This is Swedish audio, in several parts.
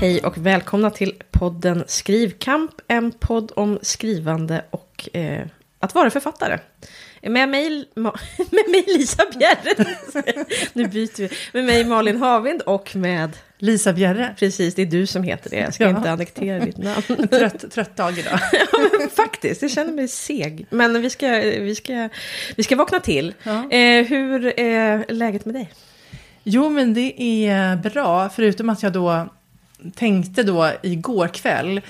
Hej och välkomna till podden Skrivkamp, en podd om skrivande och eh, att vara författare. Med mig, med mig Lisa Bjerre, nu byter vi, med mig Malin Havind och med Lisa Bjerre. Precis, det är du som heter det, jag ska ja. inte annektera ditt namn. trött, trött dag idag. ja, men faktiskt, jag känner mig seg. Men vi ska, vi ska, vi ska vakna till. Ja. Eh, hur är läget med dig? Jo, men det är bra, förutom att jag då tänkte då igår kväll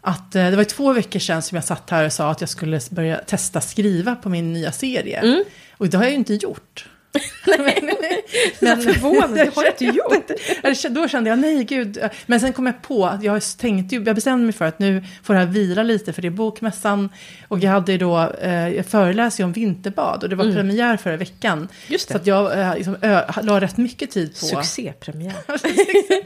att eh, det var två veckor sedan som jag satt här och sa att jag skulle börja testa skriva på min nya serie. Mm. Och det har jag ju inte gjort nej, nej, men, förvånad, det har jag inte gjort. Då kände jag, nej gud. Men sen kom jag på att jag tänkte, jag bestämde mig för att nu får det här vila lite, för det är bokmässan. Och jag hade då, eh, jag föreläste ju om vinterbad och det var mm. premiär förra veckan. Just det. Så att jag eh, liksom, ö, la rätt mycket tid på... Succépremiär.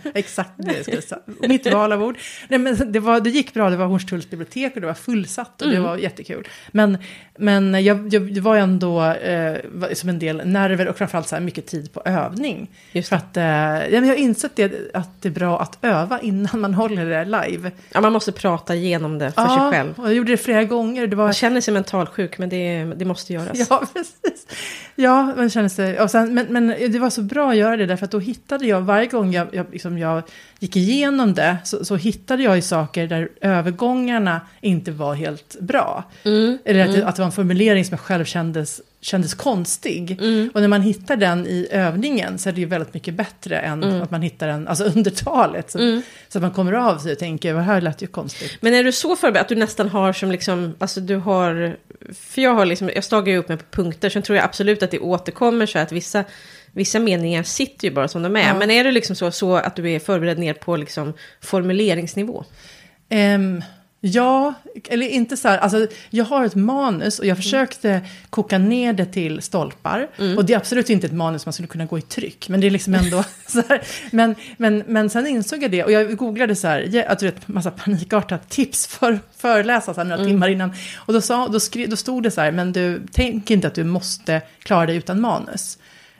Exakt det jag skulle säga. Mitt val av ord. Nej, men det, var, det gick bra, det var Hornstulls bibliotek och det var fullsatt och mm. det var jättekul. Men, men jag, jag, det var ändå eh, som en del nerver nerver och framförallt så här mycket tid på övning. Just För att, eh, ja, jag har insett det, att det är bra att öva innan man håller det live. Ja, man måste prata igenom det för ja, sig själv. och jag gjorde det flera gånger. Det var... Man känner sig mentalsjuk, men det, det måste göras. Ja, precis. Ja, man känner sig... Och sen, men, men det var så bra att göra det, därför att då hittade jag, varje gång jag, jag, liksom jag gick igenom det, så, så hittade jag ju saker där övergångarna inte var helt bra. Mm, Eller att, mm. att det var en formulering som jag själv kändes kändes konstig. Mm. Och när man hittar den i övningen så är det ju väldigt mycket bättre än mm. att man hittar den alltså under talet. Så, mm. så att man kommer av sig och tänker, vad här lät ju konstigt. Men är du så förberedd att du nästan har som liksom, alltså du har, för jag har liksom, jag stagar ju upp mig på punkter, sen tror jag absolut att det återkommer så att vissa Vissa meningar sitter ju bara som de är. Ja. Men är det liksom så, så att du är förberedd ner på liksom formuleringsnivå? Um, Ja, eller inte så här, alltså jag har ett manus och jag mm. försökte koka ner det till stolpar. Mm. Och det är absolut inte ett manus man skulle kunna gå i tryck, men det är liksom ändå så här. Men, men, men sen insåg jag det och jag googlade så här, att du vet, massa panikartat tips för föreläsa så här, några mm. timmar innan. Och då, sa, då, skri, då stod det så här, men du, tänk inte att du måste klara dig utan manus.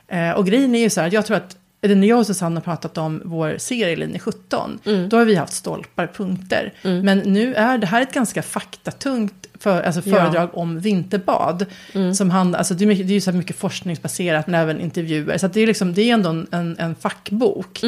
Eh, och grejen är ju så här, jag tror att eller när jag och Susanne har pratat om vår serie Linje 17, mm. då har vi haft stolpar, punkter. Mm. Men nu är det här ett ganska faktatungt för, alltså föredrag ja. om vinterbad. Mm. Som hand, alltså det, är mycket, det är så mycket forskningsbaserat, men även intervjuer. Så det är, liksom, det är ändå en, en fackbok.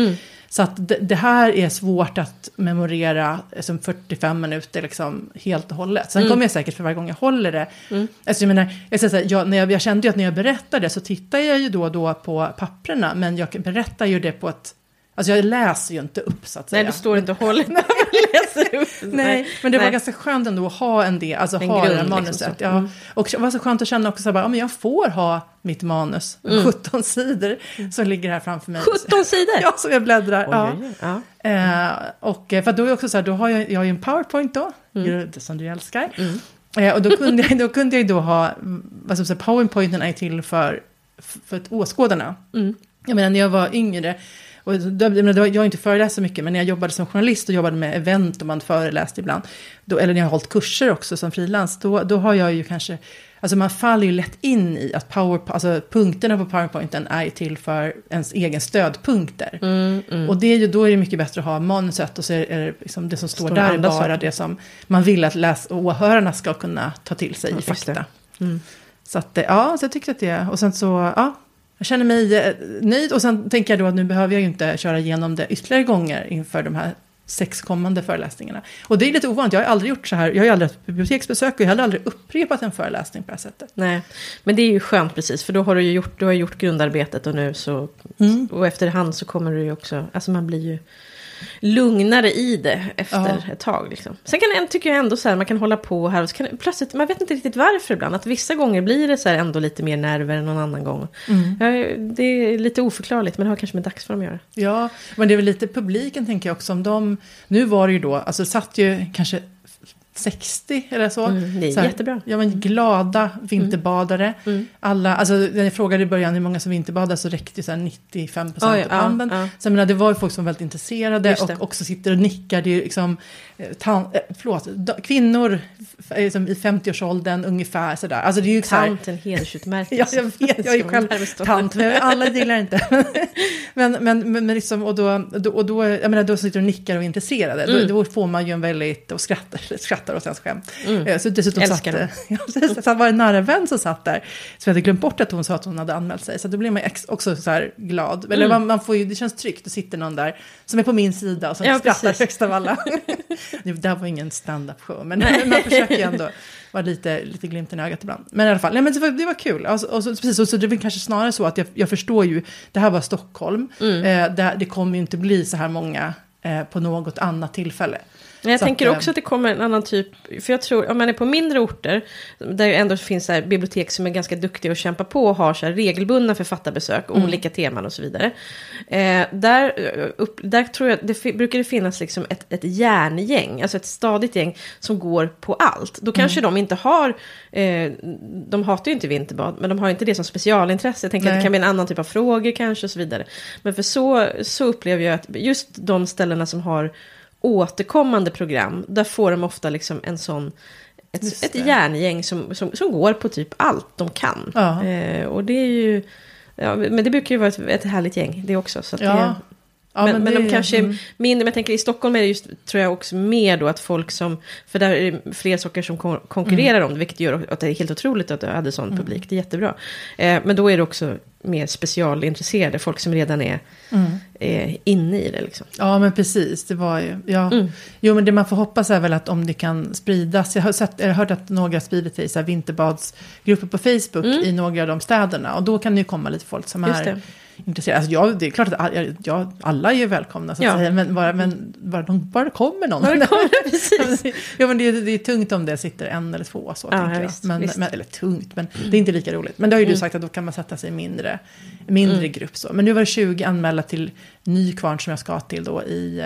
Så att det, det, här är svårt att memorera som 45 minuter liksom helt och hållet. Sen mm. kommer jag säkert för varje gång jag håller det. Mm. Alltså jag, menar, jag, säga, jag, när jag, jag kände ju att när jag berättade så tittar jag ju då och då på papprena. Men jag berättar ju det på ett Alltså jag läser ju inte upp så att säga. Nej, du står inte och håller när läser upp. Nej, men det Nej. var ganska skönt ändå att ha en del, alltså en ha grund, det liksom manuset. Liksom ja. Mm. Och det var så skönt att känna också så här, ja, men jag får ha mitt manus, mm. 17 sidor, mm. som ligger här framför mig. 17 sidor? ja, som jag bläddrar. Oj, ja. ja. Eh, och eh, för då är också så här, då har jag, jag har ju en powerpoint då, mm. som du älskar. Mm. Eh, och då kunde, jag, då kunde jag då ha, vad ska powerpointen är till för, för åskådarna. Mm. Jag menar när jag var yngre, och jag har inte föreläst så mycket, men när jag jobbade som journalist och jobbade med event och man föreläste ibland, då, eller när jag har hållit kurser också som frilans, då, då har jag ju kanske, alltså man faller ju lätt in i att power, alltså punkterna på powerpointen är till för ens egen stödpunkter. Mm, mm. Och det är ju, då är det mycket bättre att ha manuset och så är det, liksom det som står, står där bara saker. det som man vill att läs åhörarna ska kunna ta till sig i fakta. Mm. Så att, ja, så jag tyckte att det, och sen så, ja, jag känner mig eh, nöjd och sen tänker jag då att nu behöver jag ju inte köra igenom det ytterligare gånger inför de här sex kommande föreläsningarna. Och det är lite ovanligt, jag har aldrig gjort så här, jag har ju aldrig haft biblioteksbesök och jag har aldrig upprepat en föreläsning på det här sättet. Nej, men det är ju skönt precis, för då har du ju gjort, du har gjort grundarbetet och nu så, mm. och efterhand så kommer du ju också, alltså man blir ju lugnare i det efter ja. ett tag. Liksom. Sen kan tycker jag ändå så här, man kan hålla på här och så kan, plötsligt, man vet inte riktigt varför ibland. Att vissa gånger blir det så här ändå lite mer nerver än någon annan gång. Mm. Ja, det är lite oförklarligt men det har kanske med dagsform att göra. Ja, men det är väl lite publiken tänker jag också om de, nu var det ju då, alltså satt ju kanske 60 eller så. Mm, det är så här, jättebra. Ja, men glada vinterbadare. Mm. Alla, alltså, när jag frågade i början hur många som vinterbadar så räckte så här 95 procent upp ja, handen. ja. Så jag menar, det var ju folk som var väldigt intresserade och också sitter och nickar. Det är liksom, eh, tan, eh, förlåt, kvinnor liksom i 50-årsåldern ungefär sådär. Alltså det är ju så här, Tanten hedersutmärkelse. Ja, jag vet, jag är själv tant, men alla gillar inte. men, men, men, men liksom, och då, då, och då, jag menar, då sitter och nickar och är intresserade. Mm. Då, då får man ju en väldigt, och skrattar, skrattar åt ens skämt. Eh, Så dessutom Mm. Älskar satt, ja, så var det en nära vän som satt där, så jag hade glömt bort att hon sa att hon hade anmält sig. Så då blir man också så här glad. Eller Mm. man, man får ju, det känns tryggt, det sitter någon där som är på min sida och som Ja, skrattar precis. högst av alla. det där var ingen stand-up show, men man försöker ju ändå vara lite, lite glimten i ögat ibland. Men i alla fall, nej, men det, var, det var kul. Alltså, och så, precis, och så det är väl kanske snarare så att jag, jag förstår ju, det här var Stockholm, Mm. eh, det, det kommer ju inte bli så här många eh, på något annat tillfälle. Men jag Så tänker att, eh, också att det kommer en annan typ, för jag tror om man är på mindre orter, där det ändå finns så bibliotek som är ganska duktiga och kämpar på och har så regelbundna författarbesök, Mm. olika teman och så vidare. Eh, där, eh, upp, där tror jag, det brukar det finnas liksom ett, ett järngäng, alltså ett stadigt gäng som går på allt. Då kanske Mm. de inte har, eh, de hatar ju inte vinterbad, men de har inte det som specialintresse. Jag tänker att det Nej. kan bli en annan typ av frågor kanske och så vidare. Men för så, så upplever jag att just de ställena som har återkommande program, där får de ofta liksom en sån, ett, ett järngäng som, som, som går på typ allt de kan. Ja. Eh, och det är ju, ja, men det brukar ju vara ett, ett härligt gäng det också. Så Ja. Ja, men, men, det- de kanske mm. är mindre, men jag tänker i Stockholm är det just, tror jag också mer då att folk som, för där är det fler saker som kon- konkurrerar Mm. om det, vilket gör att det är helt otroligt att du hade sån publik, det är jättebra. Eh, men då är det också mer specialintresserade, folk som redan är Mm. eh, inne i det liksom. Ja, men precis. Det var ju... Ja. Mm. Jo, men det man får hoppas är väl att om det kan spridas. Jag har, sett, jag har hört att några spridit sig i så vinterbadsgrupper på Facebook i några av de städerna. Och då kan det ju komma lite folk som Mm. Just är det. Intresserade. Alltså, jag, det är klart att all, jag, alla är välkomna, så att Ja. säga. Men bara, men bara, de, bara det kommer någon. Bara det kommer, precis. ja, men det, är- det är tungt om det sitter en eller två. Så, Ja, tänker ja, jag. visst, men, visst. Men, eller tungt, men det är inte lika roligt. Men det har ju du sagt att då kan man sätta sig i mindre, mindre Mm. grupp. Så. Men nu var det 20 anmälda till Nykvarn som jag ska till då i...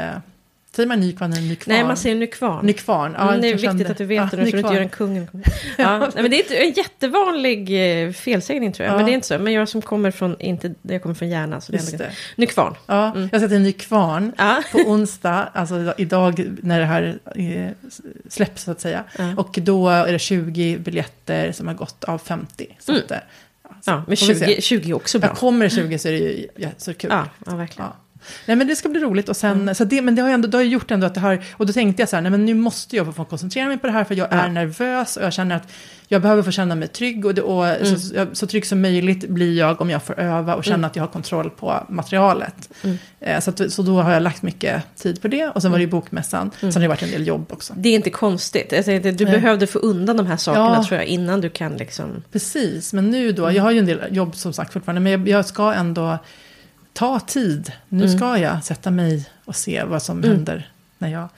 Säger man Nykvarn eller Nykvarn? Nej, man säger Nykvarn. Nykvarn. Mm, det är viktigt att du vet ja, det så du inte gör en kungen. Ja, nej, men det är en jättevanlig eh, felsägning tror jag. Ja. Men det är inte så. Men jag som kommer från, inte, jag kommer från Järna. Så det är Just det. Nykvarn. Ja, jag ska till Nykvarn Ja. på onsdag, alltså idag när det här eh, släpps så att säga. Ja. Och då är det 20 biljetter som har gått av 50. Så Mm. att, eh, Ja, men får vi se. 20, 20 är också bra. jag kommer det 20 så är det ju ja, så kul. Ja, ja verkligen. Ja. Nej men det ska bli roligt och sen, så det, men det har, ändå, det har gjort ändå att det har, och då tänkte jag så här, nej men nu måste jag få koncentrera mig på det här för jag är Ja. nervös och jag känner att jag behöver få känna mig trygg och, det, och Mm. så, så, trygg som möjligt blir jag om jag får öva och känna Mm. att jag har kontroll på materialet. Mm. Eh, så, att, så då har jag lagt mycket tid på det och sen var det ju bokmässan, sen har det varit en del jobb också. Det är inte konstigt. Jag tänkte, du behövde få undan de här sakerna Ja. tror jag innan du kan liksom... Precis, men nu då, Mm. jag har ju en del jobb som sagt fortfarande, men jag, jag ska ändå ta tid. Nu Mm. ska jag sätta mig och se vad som Mm. händer när jag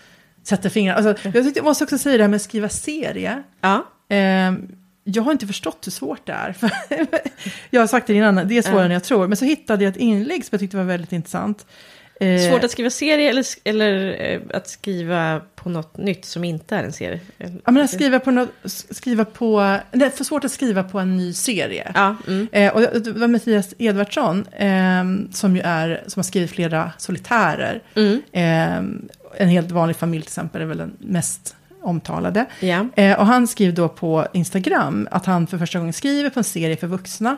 sätter fingrarna. Alltså, jag, tyckte, jag måste också säga det här med att skriva serie. Ja, Ehm, jag har inte förstått hur svårt det är. Jag har sagt det innan, det är svårare Ja. än jag tror. Men så hittade jag ett inlägg som jag tyckte var väldigt intressant. Eh, svårt att skriva serie eller, eller eh, att skriva på något nytt som inte är en serie. Ja, men att skriva på, något, skriva på... Det är för svårt att skriva på en ny serie. Ja, mm. Eh, och det var Mattias Edvardsson eh, som ju är, som har skrivit flera solitärer. Mm. Eh, en helt vanlig familj till exempel är väl den mest omtalade. Eh, och han skriver då på Instagram att han för första gången skriver på en serie för vuxna.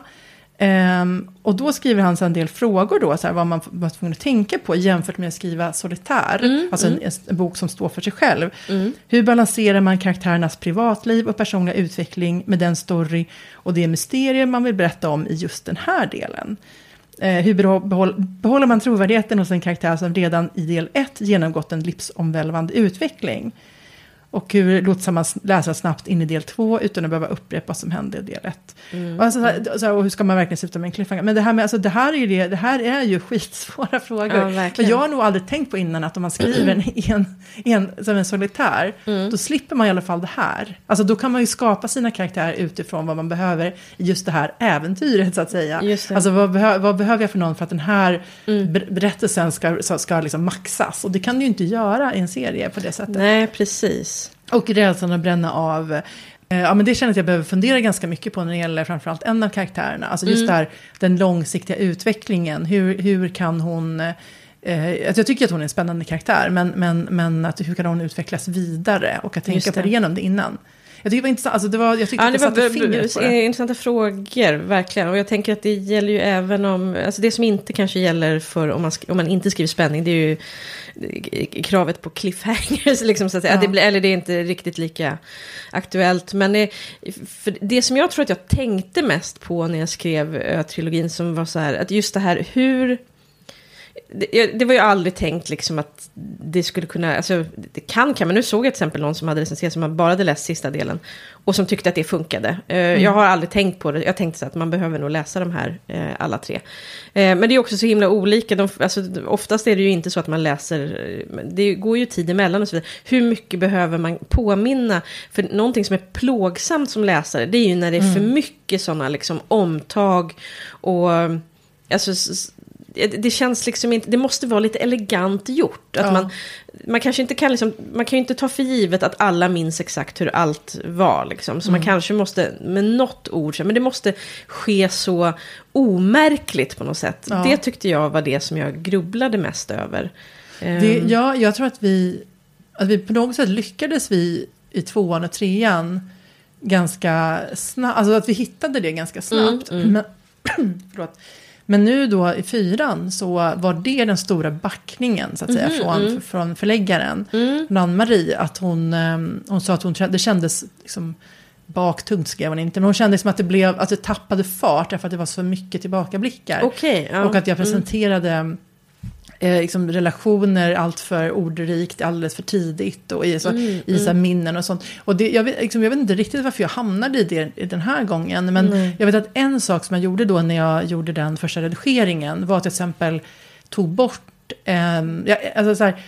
Ehm, och då skriver han så en del frågor då, så här, vad man var tvungen att tänka på jämfört med att skriva solitär, Mm, alltså En, en bok som står för sig själv. Mm. Hur balanserar man karaktärernas privatliv och personliga utveckling med den story och det mysterium man vill berätta om i just den här delen? Eh, hur behåll, behåller man trovärdigheten hos en karaktär som redan i del 1 genomgått en livsomvälvande utveckling? Och hur lotsar man läsaren snabbt in i del 2 utan att behöva upprepa vad som hände i del 1? Mm. Och, alltså, och hur ska man verkligen sluta med en cliffhanger? Men det här, med, alltså, det här är ju, det, det här är ju skitsvåra frågor. Ja, jag har nog aldrig tänkt på innan att om man skriver en, en, en, som en solitär, Mm. då slipper man i alla fall det här. Alltså då kan man ju skapa sina karaktärer utifrån vad man behöver i just det här äventyret så att säga. Alltså vad, behö, vad behöver jag för någon för att den här Mm. ber- berättelsen ska, ska, ska liksom maxas? Och det kan du ju inte göra i en serie på det sättet. Nej, precis. Och rädslan att bränna av. Eh, Ja, men det känner jag att jag behöver fundera ganska mycket på när det gäller framförallt en av karaktärerna. Alltså just Mm. där, den långsiktiga utvecklingen. Hur, hur kan hon... Eh, alltså jag tycker att hon är en spännande karaktär, men, men, men att hur kan hon utvecklas vidare? Och att tänka Just på det. igenom det innan. Jag tycker det var intressant, alltså det var, jag tyckte Ja, att det det var satte fingret på det. intressanta frågor, verkligen. Och jag tänker att det gäller ju även om, alltså det som inte kanske gäller för om man, om man inte skriver spänning, det är ju eh, kravet på cliffhangers, liksom, så att säga. Ja. Det blir, eller det är inte riktigt lika aktuellt. Men det, för det som jag tror att jag tänkte mest på när jag skrev Ö-trilogin, som var så här, att just det här hur... Det, det var ju aldrig tänkt liksom att det skulle kunna, alltså det kan kan, men nu såg jag till exempel någon som hade recenserat som bara hade läst sista delen. Och som tyckte att det funkade. Eh, Jag har aldrig tänkt på det, jag tänkte så att man behöver nog läsa de här eh, alla tre. Eh, men det är också så himla olika, de, alltså, oftast är det ju inte så att man läser, det går ju tid emellan och så vidare. Hur mycket behöver man påminna? För någonting som är plågsamt som läsare, det är ju när det är för mycket sådana liksom omtag och Alltså, det känns liksom inte, det måste vara lite elegant gjort. Att Ja. man, man kanske inte kan liksom, man kan ju inte ta för givet att alla minns exakt hur allt var liksom. Så man kanske måste med något ord, men det måste ske så omärkligt på något sätt. Ja. Det tyckte jag var det som jag grubblade mest över. Det, Ehm, ja, jag tror att vi, att vi på något sätt lyckades vi i tvåan och trean ganska snabbt, alltså att vi hittade det ganska snabbt. Mm, Men, förlåt. Men nu då i fyran så var det den stora backningen så att säga från, från förläggaren, mm, Ann-Marie. Att hon, ehm, hon sa att hon, det kändes liksom baktungt skrev hon inte, men hon kände som att det blev, att det tappade fart därför att det var så mycket tillbakablickar. Okej, ja. Och att jag presenterade eh, liksom relationer allt för ordrikt, alldeles för tidigt och i, så, Mm, i så här minnen och sånt. Och det, jag, vet, liksom, jag vet inte riktigt varför jag hamnade i det i den här gången. Men Nej. jag vet att en sak som jag gjorde då när jag gjorde den första redigeringen var att jag till exempel tog bort ja, alltså så här,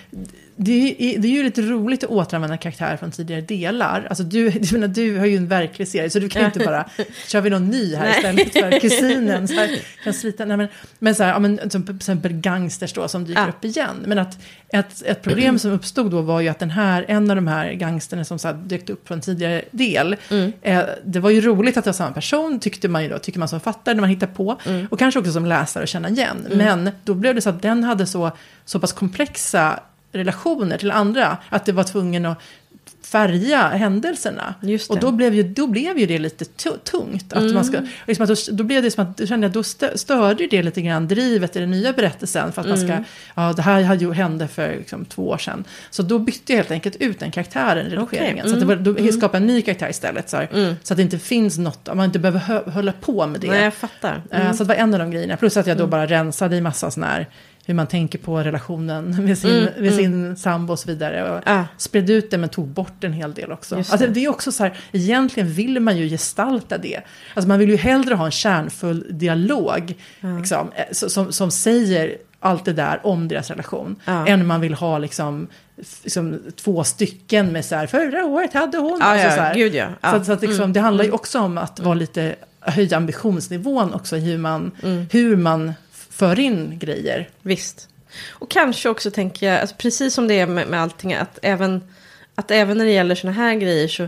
det, är, det är ju lite roligt att återanvända karaktärer från tidigare delar. Alltså du, du, menar, du har ju en verklig serie, så du kan ju inte bara, kör vi någon ny här Nej. istället för kusinen. Så här, kan slita, nej, men, men så här, ja, men, som till exempel gangsters då som dyker Ja. upp igen. Men att ett, ett problem som uppstod då var ju att den här, en av de här gangsterna som så här, dök upp från tidigare del, Mm. eh, det var ju roligt att det var samma person, tyckte man ju då, tycker man som fattare när man hittar på. Mm. Och kanske också som läsare att känna igen. Men då blev det så att den hade så, så pass komplexa relationer till andra, att det var tvungen att färga händelserna. Och då blev, ju, då blev ju det lite tu- tungt. Att man ska, liksom att då, då blev det som att, kände jag, då stö, störde det lite grann drivet i den nya berättelsen. För att man ska, ja det här hade ju- hände för liksom, två år sedan. Så då bytte jag helt enkelt ut den karaktären i redigeringen. Så att det var, då skapade en ny karaktär istället. Så, här, så att det inte finns något, man inte behöver hö, hålla på med det. Nej, jag fattar. Eh, Så det var en av de grejerna. Plus att jag då bara rensade i massa sån här, hur man tänker på relationen med sin, med sin sambo och så vidare. Och Ah. spred ut det men tog bort en hel del också. Just Alltså, det. det är också så här, egentligen vill man ju gestalta det. Alltså man vill ju hellre ha en kärnfull dialog liksom, eh, som, som säger allt det där om deras relation. Ja. Än man vill ha liksom, liksom två stycken med så här, förra året hade hon. Ja, alltså, ja, så här. gud ja. ja. Så, så att liksom, det handlar ju också om att vara lite, höja ambitionsnivån också, hur man, hur man för in grejer. Visst. Och kanske också tänker jag, alltså precis som det är med, med allting, att även, att även när det gäller såna här grejer så,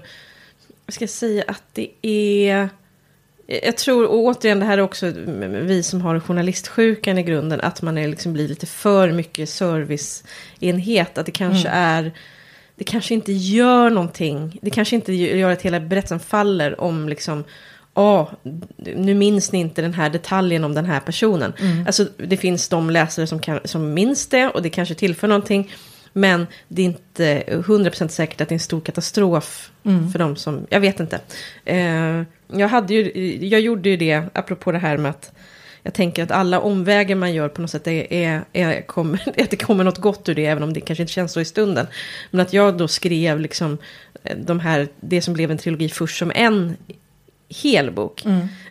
jag ska säga att det är, jag tror, och återigen det här är också vi som har journalistsjukan i grunden, att man är, liksom blir lite för mycket serviceenhet, att det kanske är, det kanske inte gör någonting, det kanske inte gör att hela berättelsen faller om liksom, ja, nu minns ni inte den här detaljen om den här personen. Alltså det finns de läsare som, kan, som minns det och det kanske tillför någonting. Men det är inte 100% säkert att det är en stor katastrof för de som, jag vet inte. Eh, jag, hade ju, jag gjorde ju det, apropå det här med att jag tänker att alla omvägar man gör på något sätt är, är, är, kommer, att det kommer något gott ur det, även om det kanske inte känns så i stunden. Men att jag då skrev liksom eh, de här, det som blev en trilogi först som en hel bok.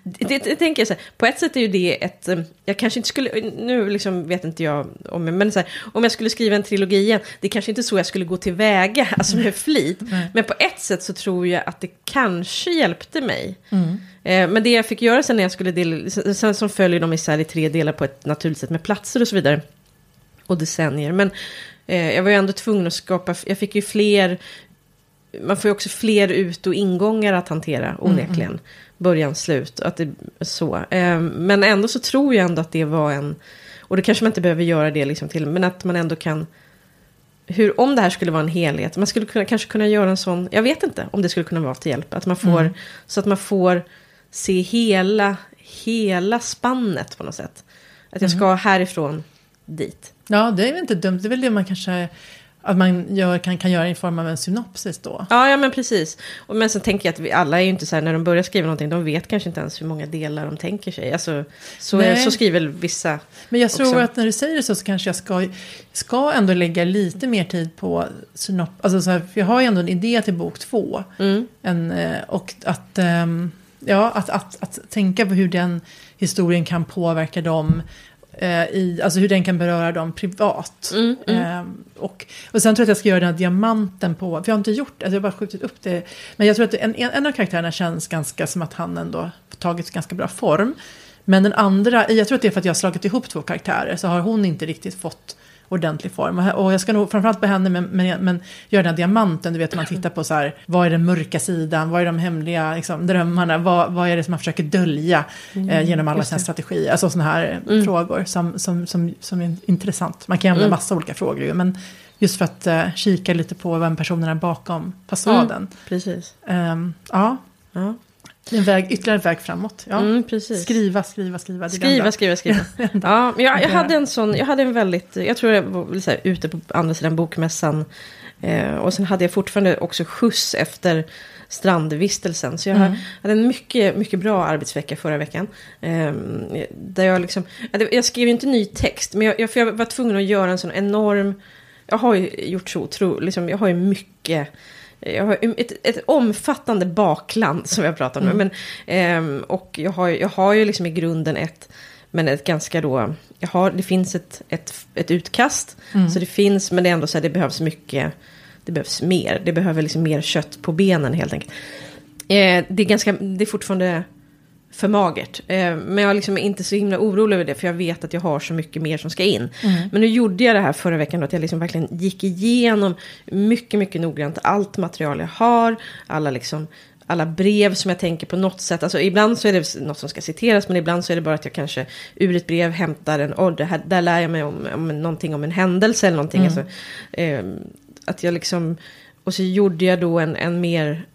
Det, det, det tänker jag så här, på ett sätt är ju det ett, eh, jag kanske inte skulle, nu liksom vet inte jag om, men så här, om jag skulle skriva en trilogi igen, det är kanske inte så jag skulle gå tillväga, alltså med flit. Men på ett sätt så tror jag att det kanske hjälpte mig. Eh, men det jag fick göra sen när jag skulle dela, sen som följer de isär i tre delar på ett naturligt sätt med platser och så vidare. Och decennier. Men eh, jag var ju ändå tvungen att skapa, jag fick ju fler man får ju också fler ut och ingångar att hantera onekligen. Mm. Början, slut, att det så. Eh, men ändå så tror jag ändå att det var en, och det kanske man inte behöver göra det liksom till, men att man ändå kan hur, om det här skulle vara en helhet, man skulle kunna, kanske kunna göra en sån, jag vet inte om det skulle kunna vara till hjälp, att man får, mm. så att man får se hela, hela spannet på något sätt. Att jag ska mm. härifrån dit. Ja, det är väl inte dumt, det är väl det man kanske att man gör, kan, kan göra i form av en synopsis då. Ja, ja men precis. Och, men så tänker jag att vi alla är ju inte så här, när de börjar skriva någonting, de vet kanske inte ens hur många delar de tänker sig. Alltså, så, är, så skriver vissa. Men jag tror också. att när du säger det så, så kanske jag ska, ska ändå lägga lite mer tid på synop... Alltså så här, för jag har ju ändå en idé till bok två. Mm. En, eh, och att, ehm, ja, att, att, att tänka på hur den historien kan påverka dem Eh, i, alltså hur den kan beröra dem privat. Mm, mm. Eh, och, och sen tror jag att jag ska göra den här diamanten på, för jag har inte gjort det, alltså jag har bara skjutit upp det. Men jag tror att en, en av karaktärerna känns ganska som att han ändå tagit ganska bra form. Men den andra, jag tror att det är för att jag har slagit ihop två karaktärer, så har hon inte riktigt fått ordentlig form. Och jag ska nog framförallt på henne men, men, men göra den här diamanten, du vet man tittar på så här, vad är den mörka sidan, vad är de hemliga liksom, drömmarna, vad, vad är det som man försöker dölja mm, eh, genom alla sina strategier, alltså sådana här mm. frågor som, som, som, som är intressant. Man kan använda mm. massa olika frågor ju, men just för att uh, kika lite på vem personen är bakom fasaden. Mm, precis. Um, ja. ja. En väg, ytterligare en väg framåt. Ja. Mm, precis. Skriva, skriva, skriva. Skriva, skriva, skriva. ja, men jag, jag, hade en sån, jag hade en väldigt, jag tror jag var så här, ute på andra sidan bokmässan. Eh, och sen hade jag fortfarande också skjuts efter strandvistelsen. Så jag mm. hade en mycket, mycket bra arbetsvecka förra veckan. Eh, där jag liksom, jag skrev inte ny text, men jag, jag, för jag var tvungen att göra en sån enorm, jag har ju gjort så otroligt, liksom, jag har ju mycket jag har ett, ett omfattande bakland som jag pratar om mm. Men, eh, och jag har, jag har ju liksom i grunden ett, men ett ganska då, jag har, det finns ett, ett, ett utkast. Mm. Så det finns, men det är ändå så här, det behövs mycket, det behövs mer. Det behöver liksom mer kött på benen helt enkelt. Eh, det är ganska, det är fortfarande för magert. Eh, men jag är liksom inte så himla orolig över det, för jag vet att jag har så mycket mer som ska in. Mm. Men nu gjorde jag det här förra veckan, då, att jag liksom verkligen gick igenom mycket, mycket noggrant allt material jag har, alla liksom alla brev som jag tänker på något sätt. Alltså ibland så är det något som ska citeras, men ibland så är det bara att jag kanske ur ett brev hämtar en, oh, det här, där lär jag mig om, om någonting om en händelse eller någonting. Mm. Alltså, eh, att jag liksom och så gjorde jag då en, en mer...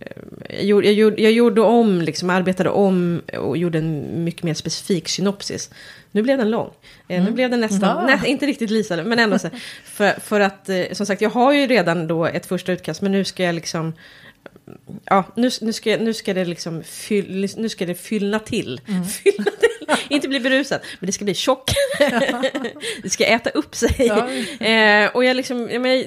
Jag gjorde, jag, gjorde, jag gjorde om, liksom arbetade om och gjorde en mycket mer specifik synopsis. Nu blev den lång. Mm. Nu blev den nästan, nej, inte riktigt lysande, men ändå så. För, för att, eh, som sagt, jag har ju redan då ett första utkast, men nu ska jag liksom... Ja, nu, nu, ska, nu ska det liksom fyll, nu ska det fyllna till. Mm. Fyllna till. inte bli berusad, men det ska bli tjock. det ska äta upp sig. Ja. Eh, och jag liksom, jag menar,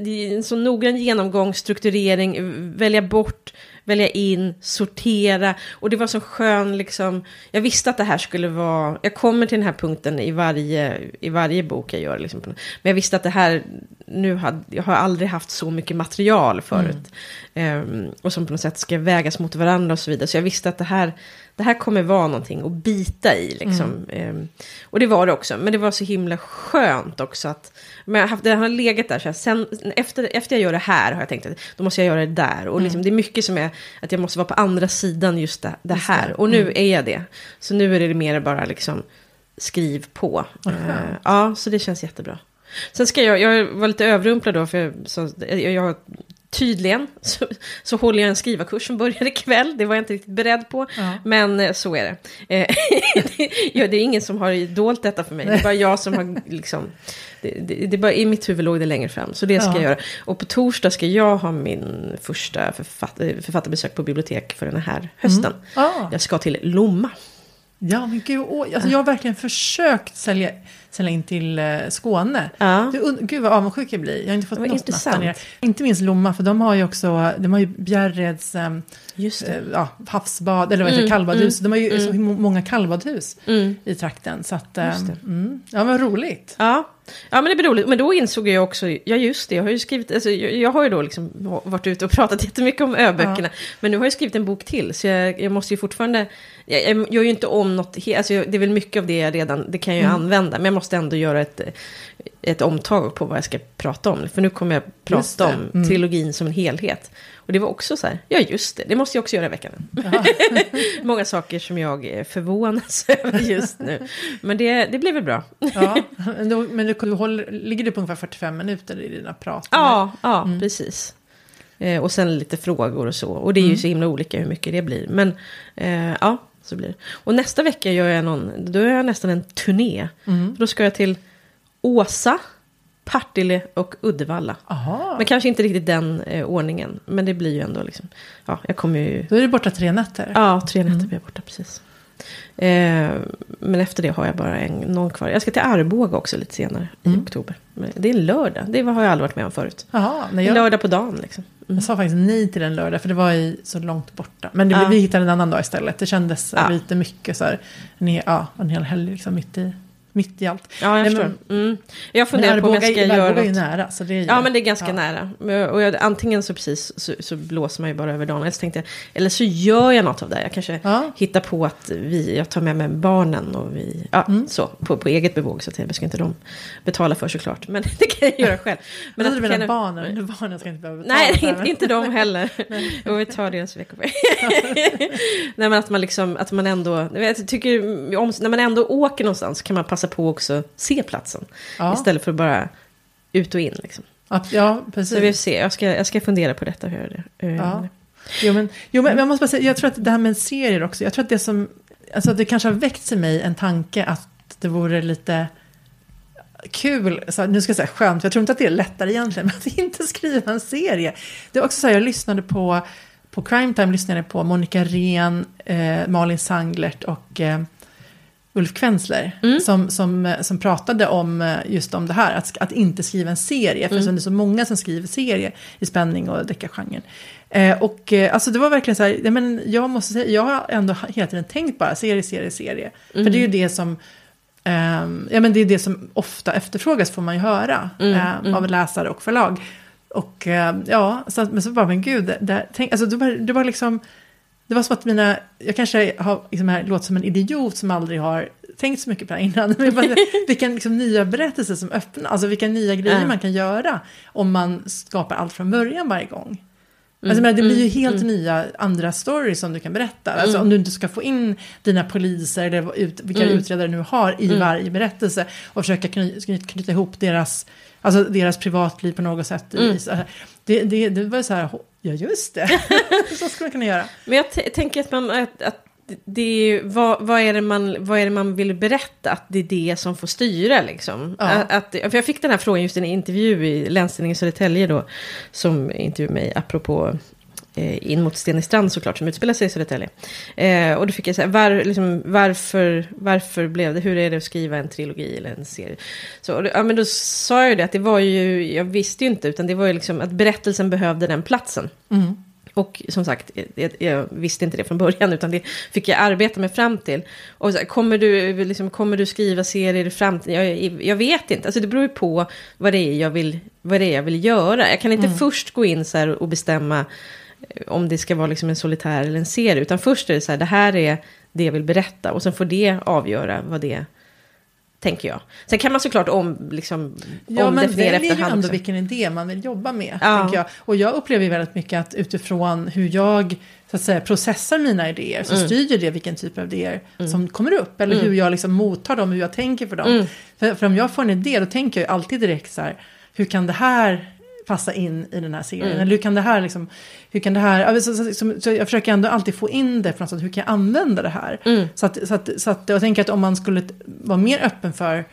det är en så noggrann genomgång, strukturering, välja bort, välja in, sortera. Och det var så skön, liksom, jag visste att det här skulle vara, jag kommer till den här punkten i varje, i varje bok jag gör. Liksom, men jag visste att det här, nu hade, jag har aldrig haft så mycket material förut. Mm. Eh, och som på något sätt ska vägas mot varandra och så vidare. Så jag visste att det här, det här kommer vara någonting att bita i. Liksom. Mm. Um, och det var det också. Men det var så himla skönt också att... Men jag har, det har legat där. Så här, sen, efter, efter jag gör det här har jag tänkt att då måste jag göra det där. Och mm. liksom, det är mycket som är att jag måste vara på andra sidan just det, det just här. Det. Och nu mm. är jag det. Så nu är det mer bara liksom skriv på. Uh, ja, så det känns jättebra. Sen ska jag, jag var lite överrumplad då, för så, jag, jag Tydligen så, så håller jag en skrivarkurs som börjar ikväll. Det var jag inte riktigt beredd på. Ja. Men eh, så är det. Eh, det, det är ingen som har dolt detta för mig. Det är bara jag som har liksom... Det, det, det bara, I mitt huvud låg det längre fram. Så det ska ja. jag göra. Och på torsdag ska jag ha min första författ, författarbesök på bibliotek för den här hösten. Mm. Ah. Jag ska till Lomma. Ja, men gud, åh, alltså jag har verkligen försökt sälja sälja in till eh, Skåne. Ja. Det, gud vad avundsjuk jag blir. Jag har inte fått något intressant. Där Inte minst Lomma, för de har ju också, de har ju Bjärreds um, Just äh, ja, havsbad, eller vad heter mm, kallbadhus. Mm, de har ju mm. så många kallbadhus mm. i trakten. Så att, um, ja, vad roligt. Ja. Ja men det blir roligt, men då insåg jag också, ja just det, jag har ju skrivit, alltså, jag, jag har ju då liksom varit ute och pratat jättemycket om öböckerna, ja. men nu har jag skrivit en bok till, så jag, jag måste ju fortfarande, jag, jag gör ju inte om något, alltså, det är väl mycket av det jag redan, det kan jag ju mm. använda, men jag måste ändå göra ett, ett omtag på vad jag ska prata om. För nu kommer jag prata om Mm. trilogin som en helhet. Och det var också så här, ja just det, det måste jag också göra i veckan. Många saker som jag eh, förvånas över just nu. Men det, det blir väl bra. Ja, men, då, men du, du håller, ligger du på ungefär 45 minuter i dina prat? Ja, ja Mm. precis. Eh, och sen lite frågor och så. Och det är ju Mm. så himla olika hur mycket det blir. Men eh, ja, så blir det. Och nästa vecka gör jag någon, då är jag nästan en turné. Mm. Då ska jag till Åsa, Partille och Uddevalla. Aha. Men kanske inte riktigt den eh, ordningen. Men det blir ju ändå liksom, ja, jag kommer ju, Då är du borta tre nätter? ja, tre nätter Mm. blir jag borta precis. Eh, men efter det har jag bara en, någon kvar. Jag ska till Arboga också lite senare i Mm. oktober. Men det är en lördag, det har jag aldrig varit med om förut. Jaha, nej, En jag, lördag på dagen liksom. Jag sa faktiskt nej till den lördag för det var i, så långt borta. Men det, Ja. vi hittade en annan dag istället. Det kändes Ja. lite mycket så här, en, ja, en hel helg liksom mitt i, mitt i allt. Ja, jag Nej, förstår. Mm. Jag Men funderar på om jag ska göra Arboga är ju något. nära. Så det är ju, Ja, men det är ganska ja. nära. Men- Och jag, antingen så precis så, så blåser man ju bara över dagen. Eller så tänkte jag, eller så gör jag något av det. Jag kanske Ja. hittar på att vi, jag tar med mig barnen och vi, ja, Mm. så, på, på eget bevåg. Så jag ska inte de betala för såklart. Men det kan jag göra själv. Men att du det menar kan- barnen? Barnen ska inte behöva betala Nej, det, inte, men- inte de heller. Och vi tar deras veckopeng. Nej, men att man liksom, att man ändå, jag tycker om, när man ändå åker någonstans kan man passa på också att se platsen. Ja, Istället för bara ut och in liksom. att- ja Så precis. vi får se, jag ska, jag ska fundera på detta. Hur det. Eh, Ja. Jo, men, jo, men jag måste bara säga, jag tror att det här med serier också, jag tror att det som, alltså det kanske har väckts i mig en tanke att det vore lite kul, så nu ska jag säga skönt, för jag tror inte att det är lättare egentligen, men att inte skriva en serie. Det är också så här, jag lyssnade på, på Crime Time, lyssnade på Monica Ren, eh, Malin Sanglert och eh, Ulf Kvensler Mm. som, som, som pratade om eh, just om det här, att, att inte skriva en serie, för Mm. det är så många som skriver serie i spänning och deckargenren. Eh, och eh, alltså det var verkligen så här, men jag måste säga, jag har ändå hela tiden tänkt bara serie, serie, serie. För det är ju Mm. det som, ehm, ja men det är det som ofta efterfrågas får man ju höra Mm, eh, mm. av läsare och förlag. Och eh, ja, så, men så bara, men gud, det, det, tänk, alltså det var, det var liksom, det var som att mina, jag kanske har, liksom här, låter som en idiot som aldrig har tänkt så mycket på det här innan. Men bara, vilken liksom, nya berättelser som öppnar, alltså vilka nya grejer Ja. man kan göra om man skapar allt från början varje gång. Mm, Alltså, menar, det blir ju mm, helt mm. nya andra stories som du kan berätta. Alltså, Mm. om du inte ska få in dina poliser eller ut, vilka Mm. utredare du nu har i Mm. varje berättelse och försöka kny, knyta, knyta ihop deras, alltså deras privatliv på något sätt. Mm. så här. Det, det, det var så här, ja just det, så skulle man kunna göra. Men jag tänker att, man, att, att det är vad, vad, är det man, vad är det man vill berätta? Att det är det som får styra liksom. Ja. Att, för jag fick den här frågan just i en intervju i Länstidningen Södertälje då. Som intervjuade mig apropå In mot Steningstrand såklart, som utspelar sig i Södertälje. Eh, och då fick jag säga, var, liksom, varför, varför blev det, hur är det att skriva en trilogi eller en serie? Så, då, ja, men då sa jag ju det, att det var ju, jag visste ju inte, utan det var ju liksom att berättelsen behövde den platsen. Mm. Och som sagt, jag, jag visste inte det från början, utan det fick jag arbeta mig fram till. Och så, kommer, du, liksom, kommer du skriva serier i framtiden? Jag, jag vet inte, alltså det beror ju på vad det är jag vill, vad det är jag vill göra. Jag kan inte Mm. först gå in så här och bestämma eh, om det ska vara liksom en solitär eller en serie, utan först är det så här, det här är det jag vill berätta, och sen får det avgöra vad det är. Tänker jag. Sen kan man såklart om, liksom, Ja, man omdefiniera väljer ju efterhand ändå också. vilken idé man vill jobba med. Ja. Tänker jag. Och jag upplever ju väldigt mycket att utifrån hur jag så att säga, processar mina idéer så Mm. styr det vilken typ av idéer Mm. som kommer upp. Eller Mm. hur jag liksom mottar dem, hur jag tänker för dem. Mm. För, för om jag får en idé då tänker jag ju alltid direkt så här, hur kan det här passa in i den här serien? Mm. Eller hur kan det här liksom, hur kan det här, ja, så, så, så, jag försöker ändå alltid få in det på något sätt, hur kan jag använda det här? Mm. Så att, så att, så att jag tänker att om man skulle vara mer öppen för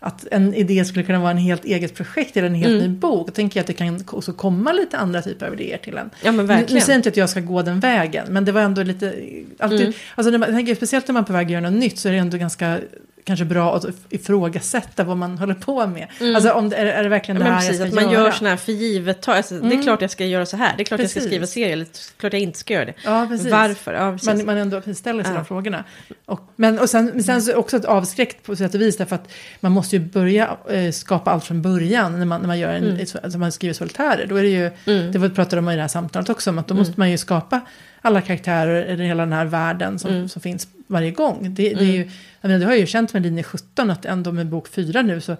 att en idé skulle kunna vara en helt eget projekt eller en helt Mm. ny bok. Då tänker jag att det kan också komma lite andra typer av idéer till en. Ja men Nu, nu verkligen. säger jag inte att jag ska gå den vägen, men det var ändå lite, alltid, Mm. alltså när man, tänker, speciellt när man är på väg att göra något nytt så är det ändå ganska kanske bra att ifrågasätta vad man håller på med. Mm. Alltså om det, är, är det verkligen Ja, det här precis, jag att ska man göra? gör sådana här för givet. Alltså, Det är Mm. klart jag ska göra så här. Det är klart jag ska Precis. skriva serie. Eller klart jag inte ska göra det. Ja, precis. Varför? Ja, precis. Man, man ändå ställer sig Ja. de frågorna. Och, men och sen, men sen så också ett avskräckt på sätt och vis därför att man måste ju börja eh, skapa allt från början när man, när man, gör en, Mm. alltså man skriver solitärer. Då är det ju, Mm. det var- pratade de om i det här samtalet också, om att då Mm. måste man ju skapa alla karaktärer eller hela den här världen som, Mm. som finns varje gång. Det, det, är ju, jag menar, det har jag ju känt med linje 17 att ändå med bok 4 nu så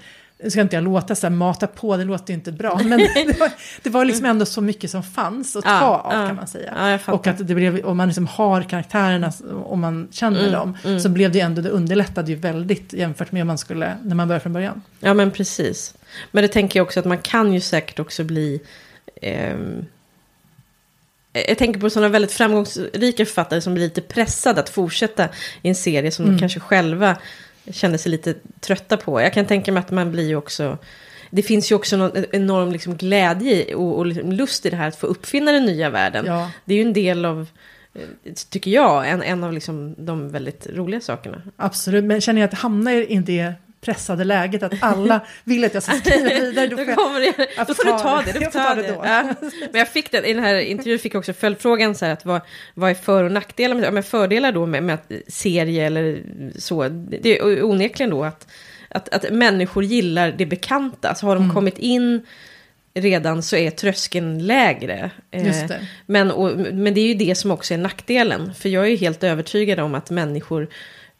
ska inte jag låta så här, mata på, det låter inte bra. Men det var, det var liksom ändå så mycket som fanns att ta Ja, av ja. kan man säga. Ja, och att det blev, om man liksom har karaktärerna, om man känner dem, så blev det ändå, det underlättade ju väldigt jämfört med om man skulle, när man börjar från början. Ja, men precis. Men det tänker jag också att man kan ju säkert också bli... ehm, jag tänker på sådana väldigt framgångsrika författare som blir lite pressade att fortsätta i en serie som de kanske själva känner sig lite trötta på. Jag kan tänka mig att man blir ju också... Det finns ju också någon enorm liksom glädje och, och liksom lust i det här att få uppfinna den nya världen. Ja. Det är ju en del av, eh, tycker jag, en, en av liksom de väldigt roliga sakerna. Absolut, men känner jag att hamnar i det pressade läget att alla vill att jag ska skriva vidare, då får jag kommer jag då får får du ta det. det. Du Jag får ta det det. då. Ja. Men jag fick den, i den här intervjun fick jag också följdfrågan så här att vad, vad är för och nackdelar med, men fördelar då med, med att serie eller så. Det är onekligen då att, att, att människor gillar det bekanta. Så har de Mm. kommit in redan så är tröskeln lägre. Eh, det. Men, och, men det är ju det som också är nackdelen. För jag är ju helt övertygad om att människor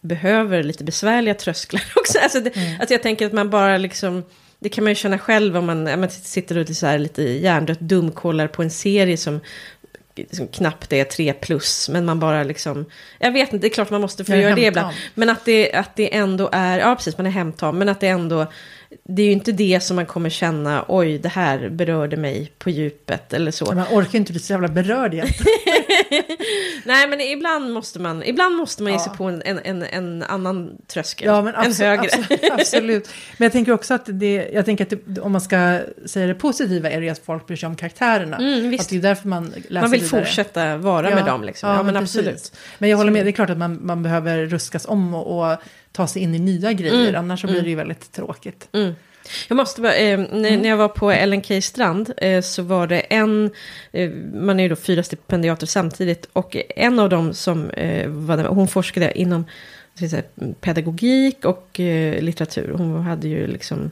behöver lite besvärliga trösklar också. Alltså, det, Mm. alltså jag tänker att man bara liksom... Det kan man ju känna själv om man, man sitter och så här, lite hjärndött dumkollar på en serie som, som knappt är 3 plus. Men man bara liksom... Jag vet inte, det är klart man måste få göra det ibland. Men att det, att det ändå är... Ja, precis, man är hemtam. Men att det ändå... Det är ju inte det som man kommer känna, oj, det här berörde mig på djupet eller så. Man orkar inte bli så jävla berörd igen. Nej, men ibland måste man, ibland måste man ge sig Ja. på en, en, en, annan tröskel. Ja, men en högre. abso- absolut. Men jag tänker också att det, jag tänker att det, om man ska säga det positiva är det att folk bryr sig om karaktärerna. Mm. Att det är därför man läser man vill vidare. fortsätta vara med dem. Liksom. Ja, men, precis. absolut. Men jag håller med, det är klart att man, man behöver ruskas om och, och ta sig in i nya grejer, Mm, annars så blir det ju väldigt tråkigt. Mm. Jag måste bara, eh, när, Mm. jag var på Ellen K Strand eh, så var det en, eh, man är ju då fyra stipendiater samtidigt, och en av dem som eh, var där, hon forskade inom säga, pedagogik och eh, litteratur. Hon hade ju liksom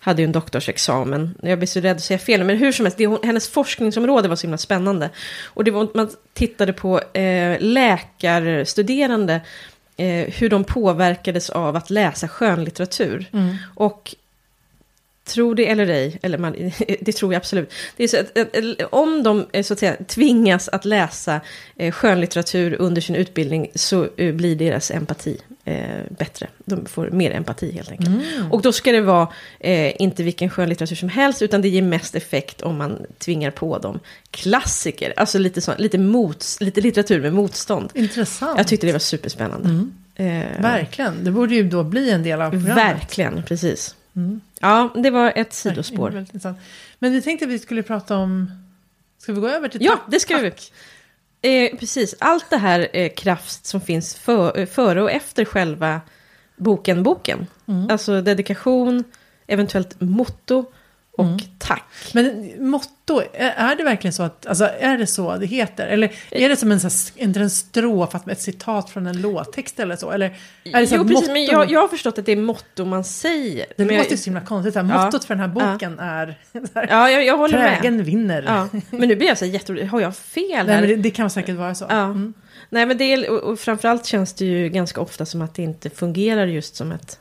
hade ju en doktorsexamen. Jag blir så rädd att säga fel, men hur som helst, det, hon, hennes forskningsområde var så himla spännande. Och det var, man tittade på eh, läkarstuderande, eh, hur de påverkades av att läsa skönlitteratur. Mm. Och Tro det eller ej, eller man, det tror jag absolut. Det är så att, om de eh, så att säga, tvingas att läsa eh, skönlitteratur under sin utbildning så eh, blir deras empati eh, bättre. De får mer empati helt enkelt. Mm. Och då ska det vara eh, inte vilken skönlitteratur som helst, utan det ger mest effekt om man tvingar på dem klassiker. Alltså lite, så, lite, mots, lite litteratur med motstånd. Intressant. Jag tyckte det var superspännande. Mm. Eh, Verkligen, det borde ju då bli en del av programmet. verkligen, precis. Mm. Ja, det var ett sidospår. Men vi tänkte att vi skulle prata om... Ska vi gå över till Ja, tack? det ska vi. Eh, precis, allt det här eh, kraft som finns för, eh, före och efter själva boken, boken. Mm. Alltså dedikation, eventuellt motto och Mm. tack. Men motto, är, är det verkligen så att, alltså är det så det heter? Eller är det som en, inte en strof, ett citat från en låttext eller så? Eller är det så jo, precis, motto, men jag, jag har förstått att det är motto man säger. det men låter jag, så himla konstigt, här, Ja. mottot för den här boken är så här, ja, jag, jag håller med. trägen vinner. Ja, men nu blir jag så här jätteorolig. Har jag fel Nej, här? men det, det kan säkert vara så. Ja. Mm. Nej, men det är, och, och framförallt känns det ju ganska ofta som att det inte fungerar just som ett,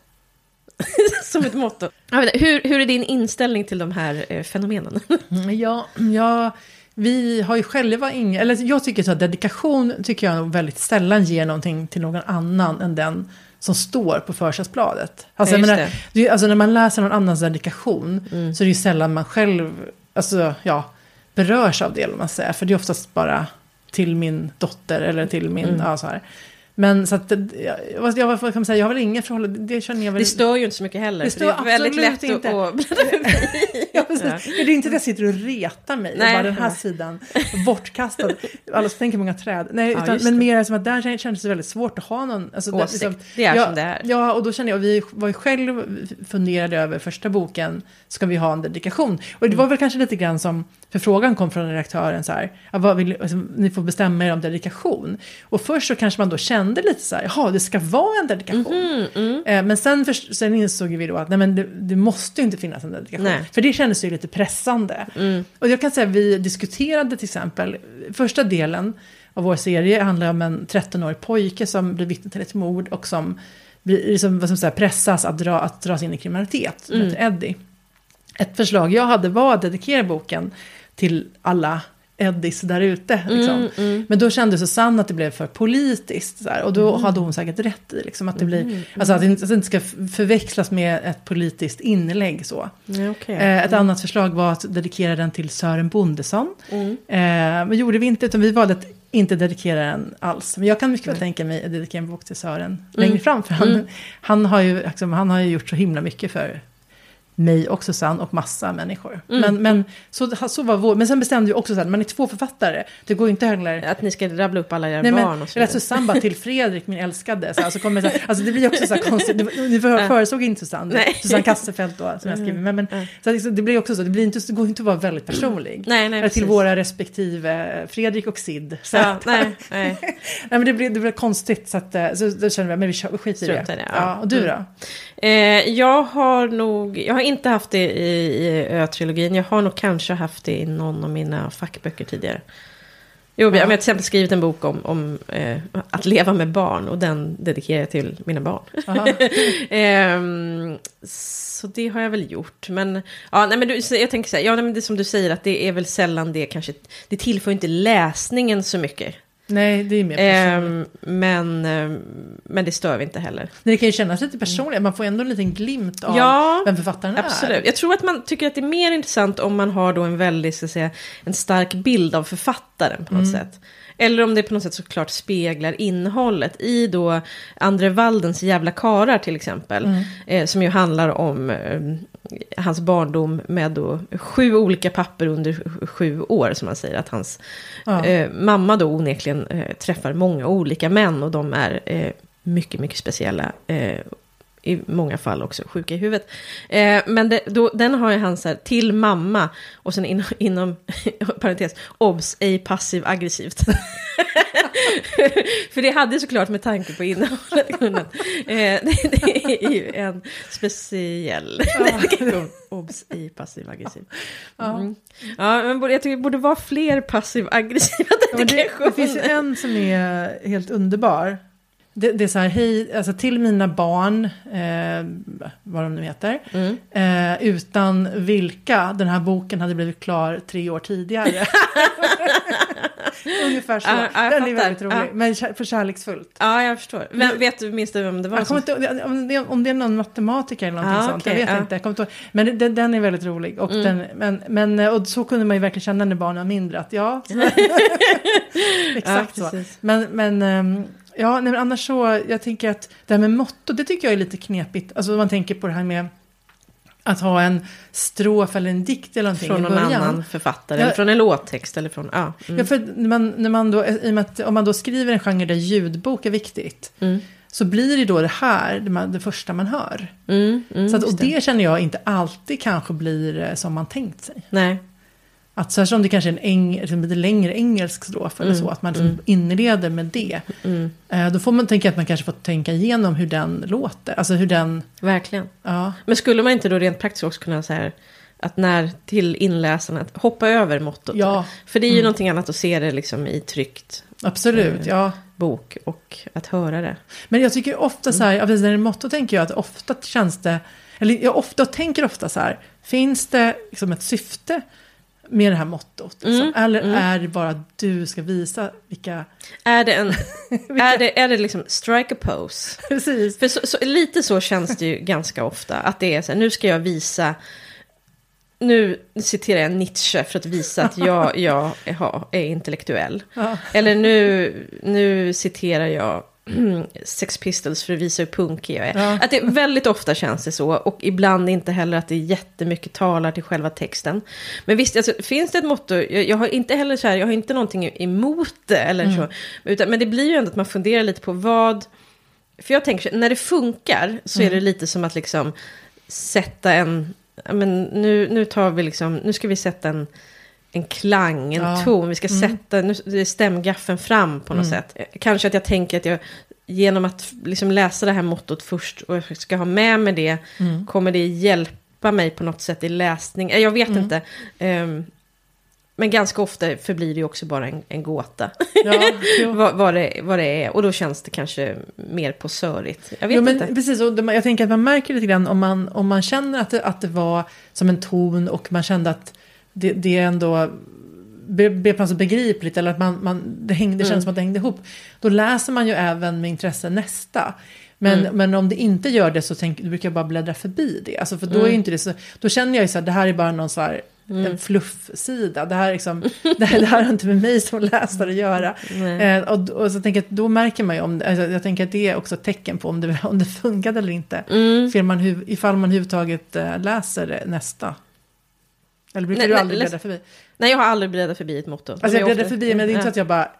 som ett motto. Inte, hur, hur är din inställning till de här eh, fenomenen? Mm, Ja, ja, vi har ju själva inga, eller jag tycker så att dedikation tycker jag väldigt sällan ger någonting till någon annan än den som står på försättsbladet. Alltså, Ja, menar, det. alltså när man läser någon annans dedikation Mm. så är det ju sällan man själv alltså, ja, berörs av det, man säger. För det är oftast bara till min dotter eller till min, Mm. ja så här. Men så att, jag, jag, jag, vad kan säga, jag har väl inget förhållande, det känner jag väl. Det stör ju inte så mycket heller. Det för det är stör väldigt lätt inte. att... att bläddra förbi. Ja, precis. Det är inte att jag sitter och retar mig. Nej. bara den här sidan bortkastad. Alla som tänker många träd. Nej, Ja, utan, just men mer som att där kändes det väldigt svårt att ha någon... Alltså, Åsikt. liksom- Det är ja, som det är. Ja, och då kände jag, vi var ju själv funderade över första boken, ska vi ha en dedikation? Och det var väl kanske lite grann som, för frågan kom från redaktören så här, ja, vad vill, alltså, ni får bestämma er om dedikation. Och först så kanske man då kände lite så här, jaha, det ska vara en dedikation. Mm, mm. Eh, Men sen, för, sen insåg vi då att nej, men det, det måste ju inte finnas en dedikation. Nej. För det kändes ju lite pressande. Mm. Och jag kan säga vi diskuterade till exempel första delen Och vår serie handlar om en 13-årig pojke som blir vittne till ett mord och som blir, liksom, vad som säger, pressas att, dra, att dras in i kriminalitet. Mm. Eddie. Ett förslag jag hade var att dedikera boken till alla Eddies där ute. Liksom. Mm, mm. Men då kände Susanne att det blev för politiskt. Så här, och då Mm. hade hon säkert rätt i liksom, att det blir, alltså att det inte, ska förväxlas med ett politiskt inlägg. Så. Okej. Eh, ett annat förslag var att dedikera den till Sören Bondesson. Mm. Eh, men gjorde vi inte, utan vi valde att inte dedikera den alls. Men jag kan mycket väl tänka mig att dedikera en bok till Sören längre fram. För han, Mm. han, har ju, liksom, han har ju gjort så himla mycket för mig och Susanne och massa människor. Mm. Men, men så, så var vår, men sen bestämde vi också så här, man är två författare, det går ju inte heller... Att ni ska rabbla upp alla era Nej, men, barn och så eller vidare. Susanne bara till Fredrik, min älskade. Så, alltså, kommer, så, här- alltså, det blir också så här konstigt. Ni för, föresåg inte Susanne, Nej. Susanne Kasselfelt då, som jag skriver. Men, men, Mm. så, liksom, det blir också så, det, blir inte, det går inte att vara väldigt personlig. Nej, nej, till precis. våra respektive Fredrik och Sid. Så, Ja, att, nej, nej. nej, men det blir, det blir konstigt, så, att, eh, så då känner vi, men vi, skiter i det. det, ja. ja. och du då? Eh, jag har nog, jag har inte haft det i, i Ö-trilogin. Jag har nog kanske haft det i någon av mina fackböcker tidigare. Jo, jag har till exempel skrivit en bok om, om eh, att leva med barn och den dedikerar jag till mina barn. Ehm, så det har jag väl gjort. Men, ja, nej, men du, jag tänker så här, ja, nej, men det som du säger att det är väl sällan det kanske, det tillför inte läsningen så mycket. Nej, det är mer personligt. Ehm, men, ehm, men det stör vi inte heller. Men det kan ju kännas lite personligt, man får ändå en liten glimt av Ja, vem författaren Absolut. är. Jag tror att man tycker att det är mer intressant om man har då en väldigt, så att säga, en stark bild av författaren på något sätt. Eller om det på något sätt såklart speglar innehållet i då Andre Waldens Jävla karar till exempel. Eh, som ju handlar om eh, hans barndom med då sju olika papper under sj- sju år. Som man säger att hans Ja. eh, mamma då onekligen eh, träffar många olika män. Och de är eh, mycket, mycket speciella. I många fall också sjuka i huvudet. Eh, men det, då, den har ju han så här, till mamma, och sen inom, inom parentes, obs, ej passiv aggressivt. För det hade såklart med tanke på innehållet kunnat. Eh, det, det är ju en speciell. Obs, ej passiv aggressiv. Mm. Ja, men jag tycker det borde vara fler passiv aggressiva Ja, det, det finns ju en som är helt underbar. Det, det är så här, hej, alltså till mina barn, eh, vad de nu heter, Mm. eh, utan vilka den här boken hade blivit klar tre år tidigare. Ungefär så. Jag den är fattar. väldigt rolig, Ja. men för kärleksfullt. Ja, jag förstår. Vem, vet du, minns du vem det var? Jag som- inte, om, det, om det är någon matematiker eller någonting Ah, sånt, okej, jag vet. Mm. inte. Jag inte men den, den är väldigt rolig. Och, den, men, men, och så kunde man ju verkligen känna när barnen var mindre, att ja, exakt så. Men, men, ehm, ja, nej, men annars så, jag tänker att det här med motto, det tycker jag är lite knepigt. Alltså om man tänker på det här med att ha en strof eller en dikt eller någonting Från någon annan författare, Ja. eller från en låttext eller från... Ja, mm. Ja, för när man, när man då, i och med att, om man då skriver en genre där ljudbok är viktigt, Mm. så blir det då det här det, man, det första man hör. Mm, mm, Så att, och just det känner jag inte alltid kanske blir eh, som man tänkt sig. Nej, Att särskilt om det kanske är en eng, liksom lite längre engelsk strof eller Mm, så, att man liksom inleder med det. mm, Eh, då får man tänka att man kanske får tänka igenom hur den låter. Alltså hur den, verkligen. ja. Men skulle man inte då rent praktiskt också kunna säga att när till inläsarna, att hoppa över mottot? Ja, För det är ju Mm. någonting annat att se det liksom i tryckt absolut. Eh. Ja. bok och att höra det. Men jag tycker ofta så här, Mm. när det är motto tänker jag att ofta känns det, eller jag ofta tänker ofta så här, finns det liksom ett syfte med det här mottot? Liksom? Mm, Eller mm. är det bara att du ska visa vilka... Är det en... är, det, är det liksom strike a pose? Precis. För så, så, lite så känns det ju ganska ofta. Att det är så här, nu ska jag visa... Nu citerar jag Nietzsche för att visa att jag, jag är, är intellektuell. Ja. Eller nu, nu citerar jag Sex Pistols för att visa hur punkig jag är. Ja. Att det väldigt ofta känns det så. Och ibland inte heller att det jättemycket talar till själva texten. Men visst, alltså, finns det ett motto. Jag, jag har inte heller så här, jag har inte någonting emot det. Eller så, utan, men det blir ju ändå att man funderar lite på vad... För jag tänker, när det funkar så är det lite som att liksom sätta en... Men nu, nu tar vi liksom, nu ska vi sätta en, en klang, en Ja. ton. Vi ska sätta, nu stämgaffeln fram på något sätt. Kanske att jag tänker att jag genom att liksom läsa det här mottot först och jag ska ha med mig det, kommer det hjälpa mig på något sätt i läsning? Eh, Jag vet inte. Ehm, men ganska ofta förblir det också bara en, en gåta. Ja, vad, vad, det, vad det är. Och då känns det kanske mer posörigt. Jag vet Jo, inte. precis, och jag tänker att man märker lite grann om man, om man känner att det, att det var som en ton och man kände att det, det ändå blev på något sätt begripligt eller att man, man, det, hängde, det kändes som att det hängde ihop. Då läser man ju även med intresse nästa. Men, men om det inte gör det så tänk, då brukar jag bara bläddra förbi det. Alltså för då, är inte det så, då känner jag ju så här, det här är bara någon så här, en fluffsida. Det här, är liksom, det, här, det här har inte med mig som läsare att göra. Eh, och, och så tänker jag då märker man ju om, alltså jag tänker att det är också ett tecken på om det, om det funkade eller inte. Mm. Ifall man, ifall man överhuvudtaget eh, läser nästa. Eller brukar Nej, du aldrig bläddra förbi? Nej, jag har aldrig bläddrat förbi ett motto. Alltså är jag bläddrar ofta- förbi, men det är inte så Ja. att jag bara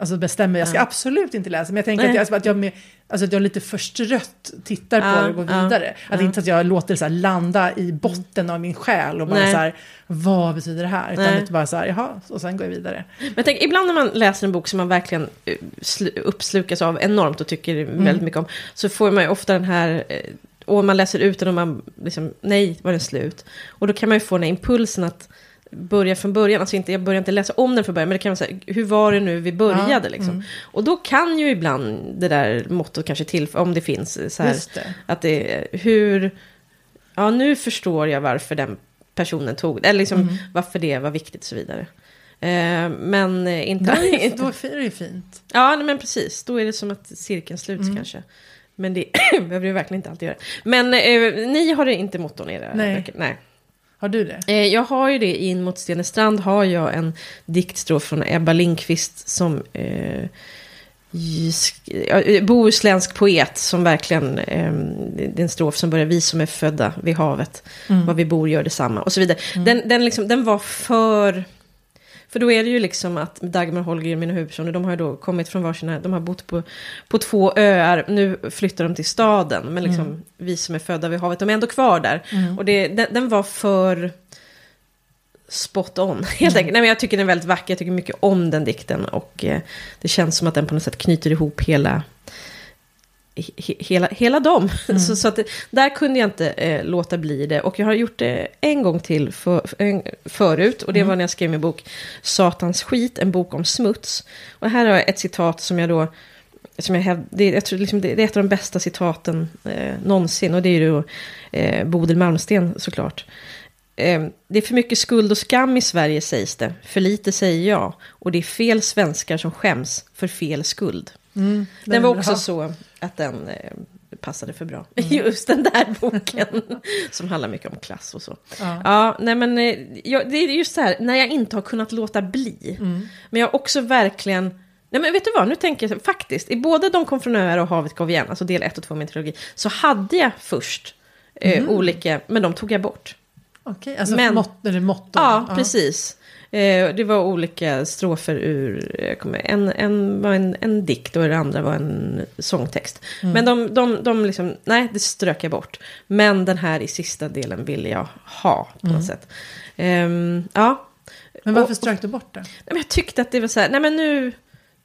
alltså bestämmer, jag ska Ja. absolut inte läsa. Men jag tänker Nej. att jag, alltså att, jag med, alltså att jag lite förstrött tittar på det och går vidare. Att ja. inte att jag låter det så här landa i botten av min själ och bara Nej. så här, vad betyder det här? Utan Nej. lite bara så här, jaha, och sen går jag vidare. Men tänker, ibland när man läser en bok som man verkligen eh, slu- uppslukas av enormt och tycker Mm. väldigt mycket om. Så får man ju ofta den här, eh, och man läser ut den och man liksom, nej, var den slut? Och då kan man ju få den här impulsen att börja från början, alltså inte, jag börjar inte läsa om den från början, men det kan vara så här, hur var det nu vi började Ja, liksom? mm. Och då kan ju ibland det där mottot kanske till, om det finns, så här, det. att det är hur, ja nu förstår jag varför den personen tog eller liksom Mm. varför det var viktigt och så vidare. Eh, men eh, inte... Då är, det, då är det fint. ja, nej, men precis. Då är det som att cirkeln sluts Mm. kanske. Men det behöver det verkligen inte alltid göra. Men eh, ni har det inte motton i era Nej. böcker? Nej. Har du det? Eh, jag har ju det, in mot Stenestrand har jag en diktstrof från Ebba Lindqvist som eh, eh, bohuslänsk poet som verkligen, eh, det är en strof som börjar vi som är födda vid havet, Mm. var vi bor gör detsamma och så vidare. Den, den, liksom, den var för, för då är det ju liksom att Dagmar Holger, mina huvudpersoner, de har ju då kommit från varsina, de har bott på, på två öar, nu flyttar de till staden, men liksom vi som är födda vid havet, de är ändå kvar där. Mm. Och det, den, den var för spot on, helt enkelt. Nej, men jag tycker den är väldigt vacker, jag tycker mycket om den dikten. Och eh, det känns som att den på något sätt knyter ihop hela, he, hela, hela dem. så, så att där kunde jag inte eh, låta bli det. Och jag har gjort det en gång till för, en, förut. Och det var när jag skrev min bok Satans skit, en bok om smuts. Och här har jag ett citat som jag då som jag, det, jag tror liksom det, det är ett av de bästa citaten eh, någonsin. Och det är ju då eh, Bodil Malmsten såklart. Eh, det är för mycket skuld och skam i Sverige sägs det. För lite säger jag. Och det är fel svenskar som skäms för fel skuld. Mm, Den var är också bra. så att den eh, passade för bra. Just den där boken. som handlar mycket om klass och så. Ja. Ja, nej men eh, jag, det är just så här, när jag inte har kunnat låta bli. Mm. Men jag har också verkligen, nej men vet du vad, nu tänker jag faktiskt, i båda de kom från öar och havet gav igen, alltså del 1 och 2 av min trilogi, så hade jag först eh, Mhm. olika, men de tog jag bort. Okej, alltså Men- mått, eller motton. Ja, precis. Eh, det var olika strofer ur, en, en var en, en dikt och det andra var en sångtext. Mm. Men de, de, de liksom, nej, det strök jag bort. Men den här i sista delen ville jag ha på Mm. något sätt. Ehm, ja, Men varför Och- strök du bort det? Nej, men jag tyckte att det var så här, nej men nu,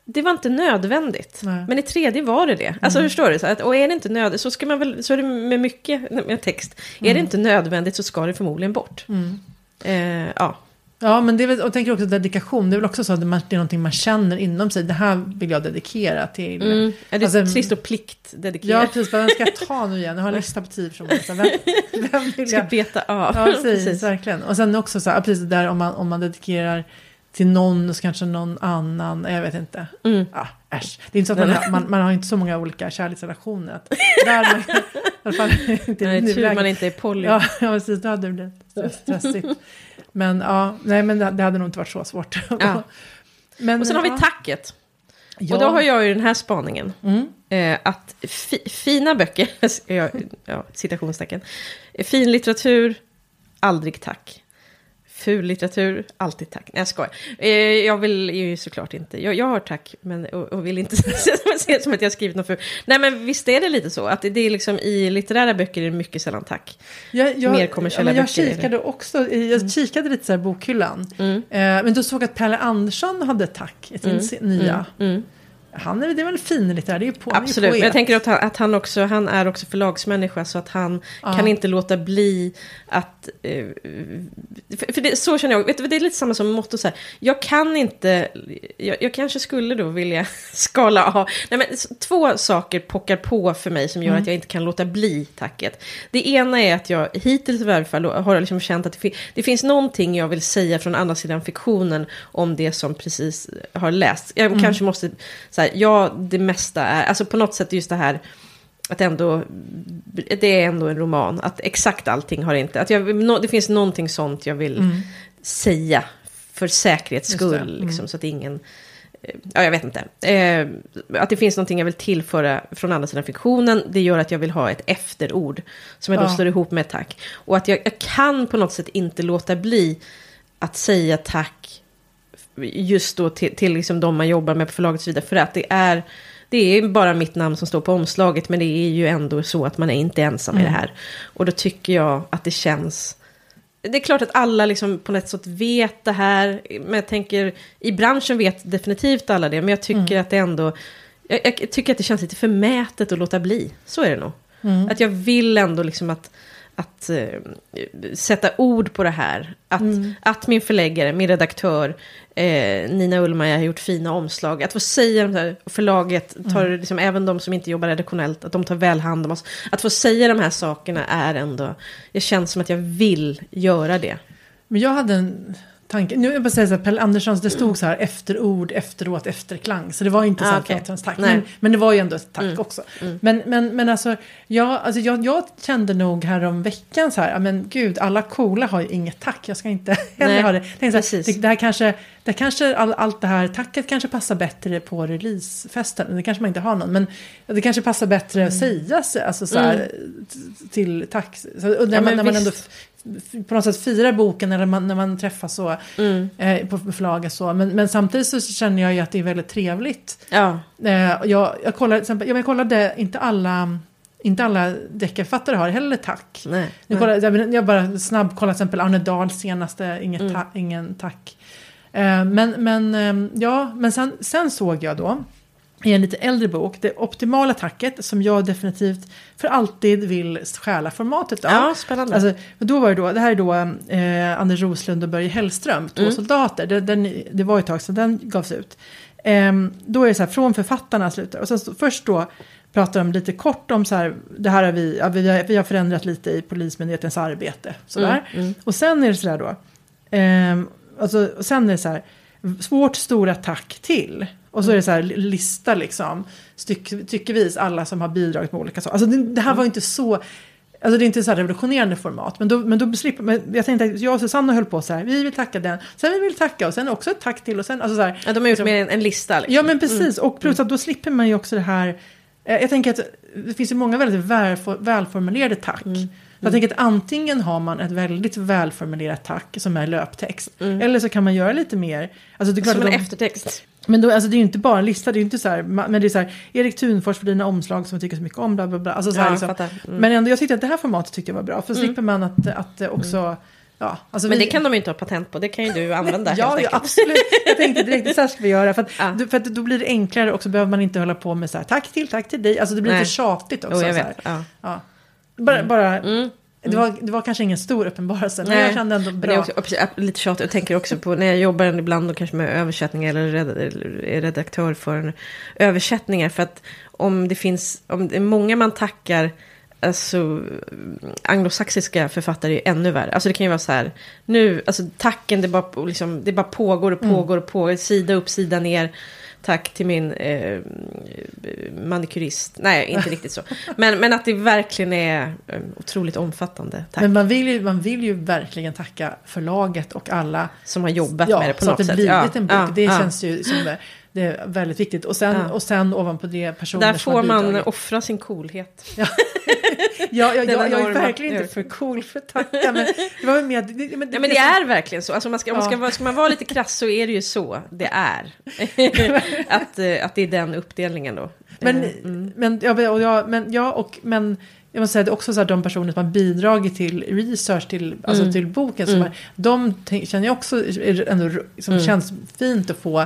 det var inte nödvändigt. Nej. Men i tredje var det det. Alltså förstår du? Så att, och är det inte nödvändigt så ska man väl, så är det med mycket med text. Är det inte nödvändigt så ska det förmodligen bort. Mm. Eh, ja. Ja, men det är väl, och tänker också dedikation, det är väl också så att man, det är någonting man känner inom sig. Det här vill jag dedikera till. Mm. Ja, det är Alltså, trist och plikt Ja, dedikerat. precis. Vad ska jag ta nu igen? Jag har en lista på tio personer. Vem, vem vill Ska jag? beta av. Ja, precis, verkligen. Och sen också så här, precis där om man, om man dedikerar till någon och så kanske någon annan, jag vet inte. Mm. Ja, äsch. Det är inte så att man, man, man har inte så många olika kärleksrelationer. Att, där man, alla fall inte Nej, i tur man inte är poly. Ja, ja, precis. Då hade det blivit stress- stressigt. Men ja, nej men det, det hade nog inte varit så svårt. Ja. Men, Och sen har vi ja. tacket. Ja. Och då har jag ju den här spaningen. Mm. Eh, att fi, fina böcker, ja, ja, citationstecken, fin litteratur, aldrig tack. Ful litteratur, alltid tack. Nej, jag skojar. Eh, jag vill ju såklart inte, jag, jag har tack, men och, och vill inte se det som att jag har skrivit något ful. Nej, men visst är det lite så, att det, det är liksom i litterära böcker är det mycket sällan tack. Jag, jag, Mer kommersiella ja, jag böcker det. kikade också, i- jag kikade lite så här i bokhyllan. Mm. Eh, men då såg jag att Pelle Andersson hade Tack, Mm, sin- nya. Mm, mm. Han är, det är väl finlitterär, det är ju på, Absolut, men jag tänker att han, att han, också, han är också förlagsmänniska så att han ja. kan inte låta bli att... Eh, för, för det, så känner jag, vet du, det är lite samma som motto så här, jag kan inte, jag, jag, kanske skulle då vilja skala av. Nej men två saker pockar på för mig som gör mm. att jag inte kan låta bli tacket. Det ena är att jag hittills i varje fall har liksom känt att det, det finns någonting jag vill säga från andra sidan fiktionen om det som precis har lästs. Jag mm. kanske måste så här, ja, det mesta är, alltså på något sätt just det här, att ändå, det är ändå en roman, att exakt allting har inte, att jag, det finns någonting sånt jag vill mm. säga för säkerhets skull, mm. liksom, så att ingen, eh, ja jag vet inte, eh, att det finns någonting jag vill tillföra från andra sidan fiktionen, det gör att jag vill ha ett efterord, som jag då ja. slår ihop med tack. Och att jag, jag kan på något sätt inte låta bli att säga tack just då till, till liksom de man jobbar med på förlaget och så vidare. För att det är, det är bara mitt namn som står på omslaget. Men det är ju ändå så att man är inte ensam mm. i det mm. här. Och då tycker jag att det känns... Det är klart att alla liksom på något sätt vet det här. Men jag tänker, i branschen vet definitivt alla det. Men jag tycker mm. att det ändå... Jag, jag, tycker att det känns lite förmätet att låta bli. Så är det nog. Mm. Att jag vill ändå liksom att att uh, sätta ord på det här. Att, mm. att min förläggare, min redaktör, eh, Nina Ullmaja har gjort fina omslag. Att få säga de här, förlaget tar mm. liksom, även de som inte jobbar redaktionellt, att de tar väl hand om oss. Att få säga de här sakerna är ändå, det känns som att jag vill göra det. Men jag hade en tanke. Nu jag bara säga så här, Pelle Anderssons, det stod så här efterord, efteråt, efterklang. Så det var inte så här okay. tack. Men, men, det var ju ändå ett tack mm. också. Mm. Men, men, men alltså, jag, alltså jag, jag kände nog här om veckan så här, men gud, alla coola har ju inget tack. Jag ska inte heller ha det. Tänkte så här, det, det här kanske, det kanske all, allt det här, tacket kanske passar bättre på releasefesten. Det kanske man inte har någon. Men det kanske passar bättre att mm. säga alltså, så här, mm. till tack. Så, när, ja, man, när man ändå på något sätt firar boken eller man, när man träffas så mm. eh, på förlaget så. Men, men, samtidigt så känner jag ju att det är väldigt trevligt. Ja. Eh, jag, jag, kollade, exempel, jag kollade, inte alla, inte alla deckarförfattare har heller tack. Nej, jag, kollade, jag, jag bara snabb kollade till exempel Arne Dahls senaste, inget mm. ta, ingen tack. Eh, men, men, eh, ja, men sen, sen såg jag då i en lite äldre bok, det optimala tacket som jag definitivt för alltid vill stjäla formatet av. Ja, spännande. Alltså, då var det, då, det här är då eh, Anders Roslund och Börje Hellström, Två mm. soldater. Det, den, det var ett tag sedan den gavs ut. Eh, då är det så här, från författarna slutar. Och sen, först då pratar de lite kort om så här, det här har vi, ja, vi, har, vi har förändrat lite i Polismyndighetens arbete. Sådär. Mm, mm. Och sen är det så här då, eh, alltså, och sen är det så här, svårt stora tack till. Och så är det så här lista liksom, styck, styckevis alla som har bidragit med olika saker. Alltså det, det här var inte så, alltså det är inte så här revolutionerande format. Men då, men då slipper men jag tänkte att jag och Susanna höll på så här, vi vill tacka den, sen vi vill tacka och sen också ett tack till och sen, alltså så här. Ja, de har gjort med en, en lista. Liksom. Ja, men precis. Mm. Och plus att då slipper man ju också det här, eh, jag tänker att det finns ju många väldigt väl, välformulerade tack. Mm. Så jag tänker att antingen har man ett väldigt välformulerat tack som är löptext. Mm. Eller så kan man göra lite mer. Alltså det är klart som en de, eftertext. Men då, alltså det är ju inte bara en lista, det är ju inte så här, men det är så här, Erik Thunfors för dina omslag som jag tycker så mycket om, bla bla bla. Alltså så här, ja, liksom. mm. Men ändå, jag tyckte att det här formatet tyckte jag var bra, för mm. slipper man att, att också mm. Ja, alltså men vi... det kan de ju inte ha patent på, det kan ju du använda. ja, ja, absolut. Jag tänkte direkt, det ska vi göra. För, att, ja. för att då blir det enklare och så behöver man inte hålla på med så här, tack till, tack till dig. Alltså det blir Nej. lite tjatigt också. Jo, jag vet. Ja. Bara, mm. bara mm. Det var, det var kanske ingen stor uppenbarelse, men Nej, jag kände ändå bra. Också, lite tjatigt, jag tänker också på när jag jobbar ibland och kanske med översättningar eller är redaktör för översättningar. För att om det finns, om det är många man tackar, alltså anglosaxiska författare är ännu värre. Alltså det kan ju vara så här, nu, alltså tacken det bara, liksom, det bara pågår och pågår och pågår, sida upp, sida ner. Tack till min eh, manikyrist. Nej, inte riktigt så. Men, men att det verkligen är eh, otroligt omfattande. Tack. Men man vill, ju, man vill ju verkligen tacka förlaget och alla som har jobbat ja, med det på något sätt. Så att det blivit en bok. Ja, det ja. känns ju som det är väldigt viktigt. Och sen, ja. och sen ovanpå det personer Där får man offra sin coolhet. Ja, ja, ja, ja jag är verkligen inte för cool för att tacka. Men det, var med, det, men, det, men det är verkligen så. Alltså man ska, ja. man ska, ska man vara lite krass så är det ju så det är. att, eh, att det är den uppdelningen då. Men, eh, mm. men, ja, och jag, men, ja, och, men jag måste säga det är också så att de personer som har bidragit till research till, alltså mm. till boken. Som mm. är, de känner jag också ändå, som mm. känns fint att få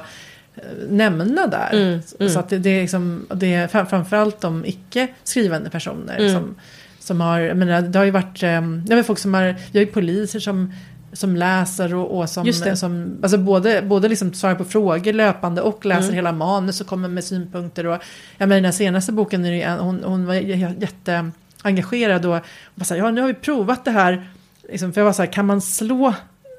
nämna där. Mm, mm. Så att det, det, är liksom, det är framförallt de icke skrivande personer Mm. som, som har, jag menar, det har ju varit, eh, det har folk som har, jag ju poliser som som läser och, och som, som alltså både, både liksom svarar på frågor löpande och läser Mm. hela manus och kommer med synpunkter. Och, jag menar, den senaste boken, är hon, hon var jätteengagerad och bara så här, ja nu har vi provat det här. Liksom, för jag var så här, kan man slå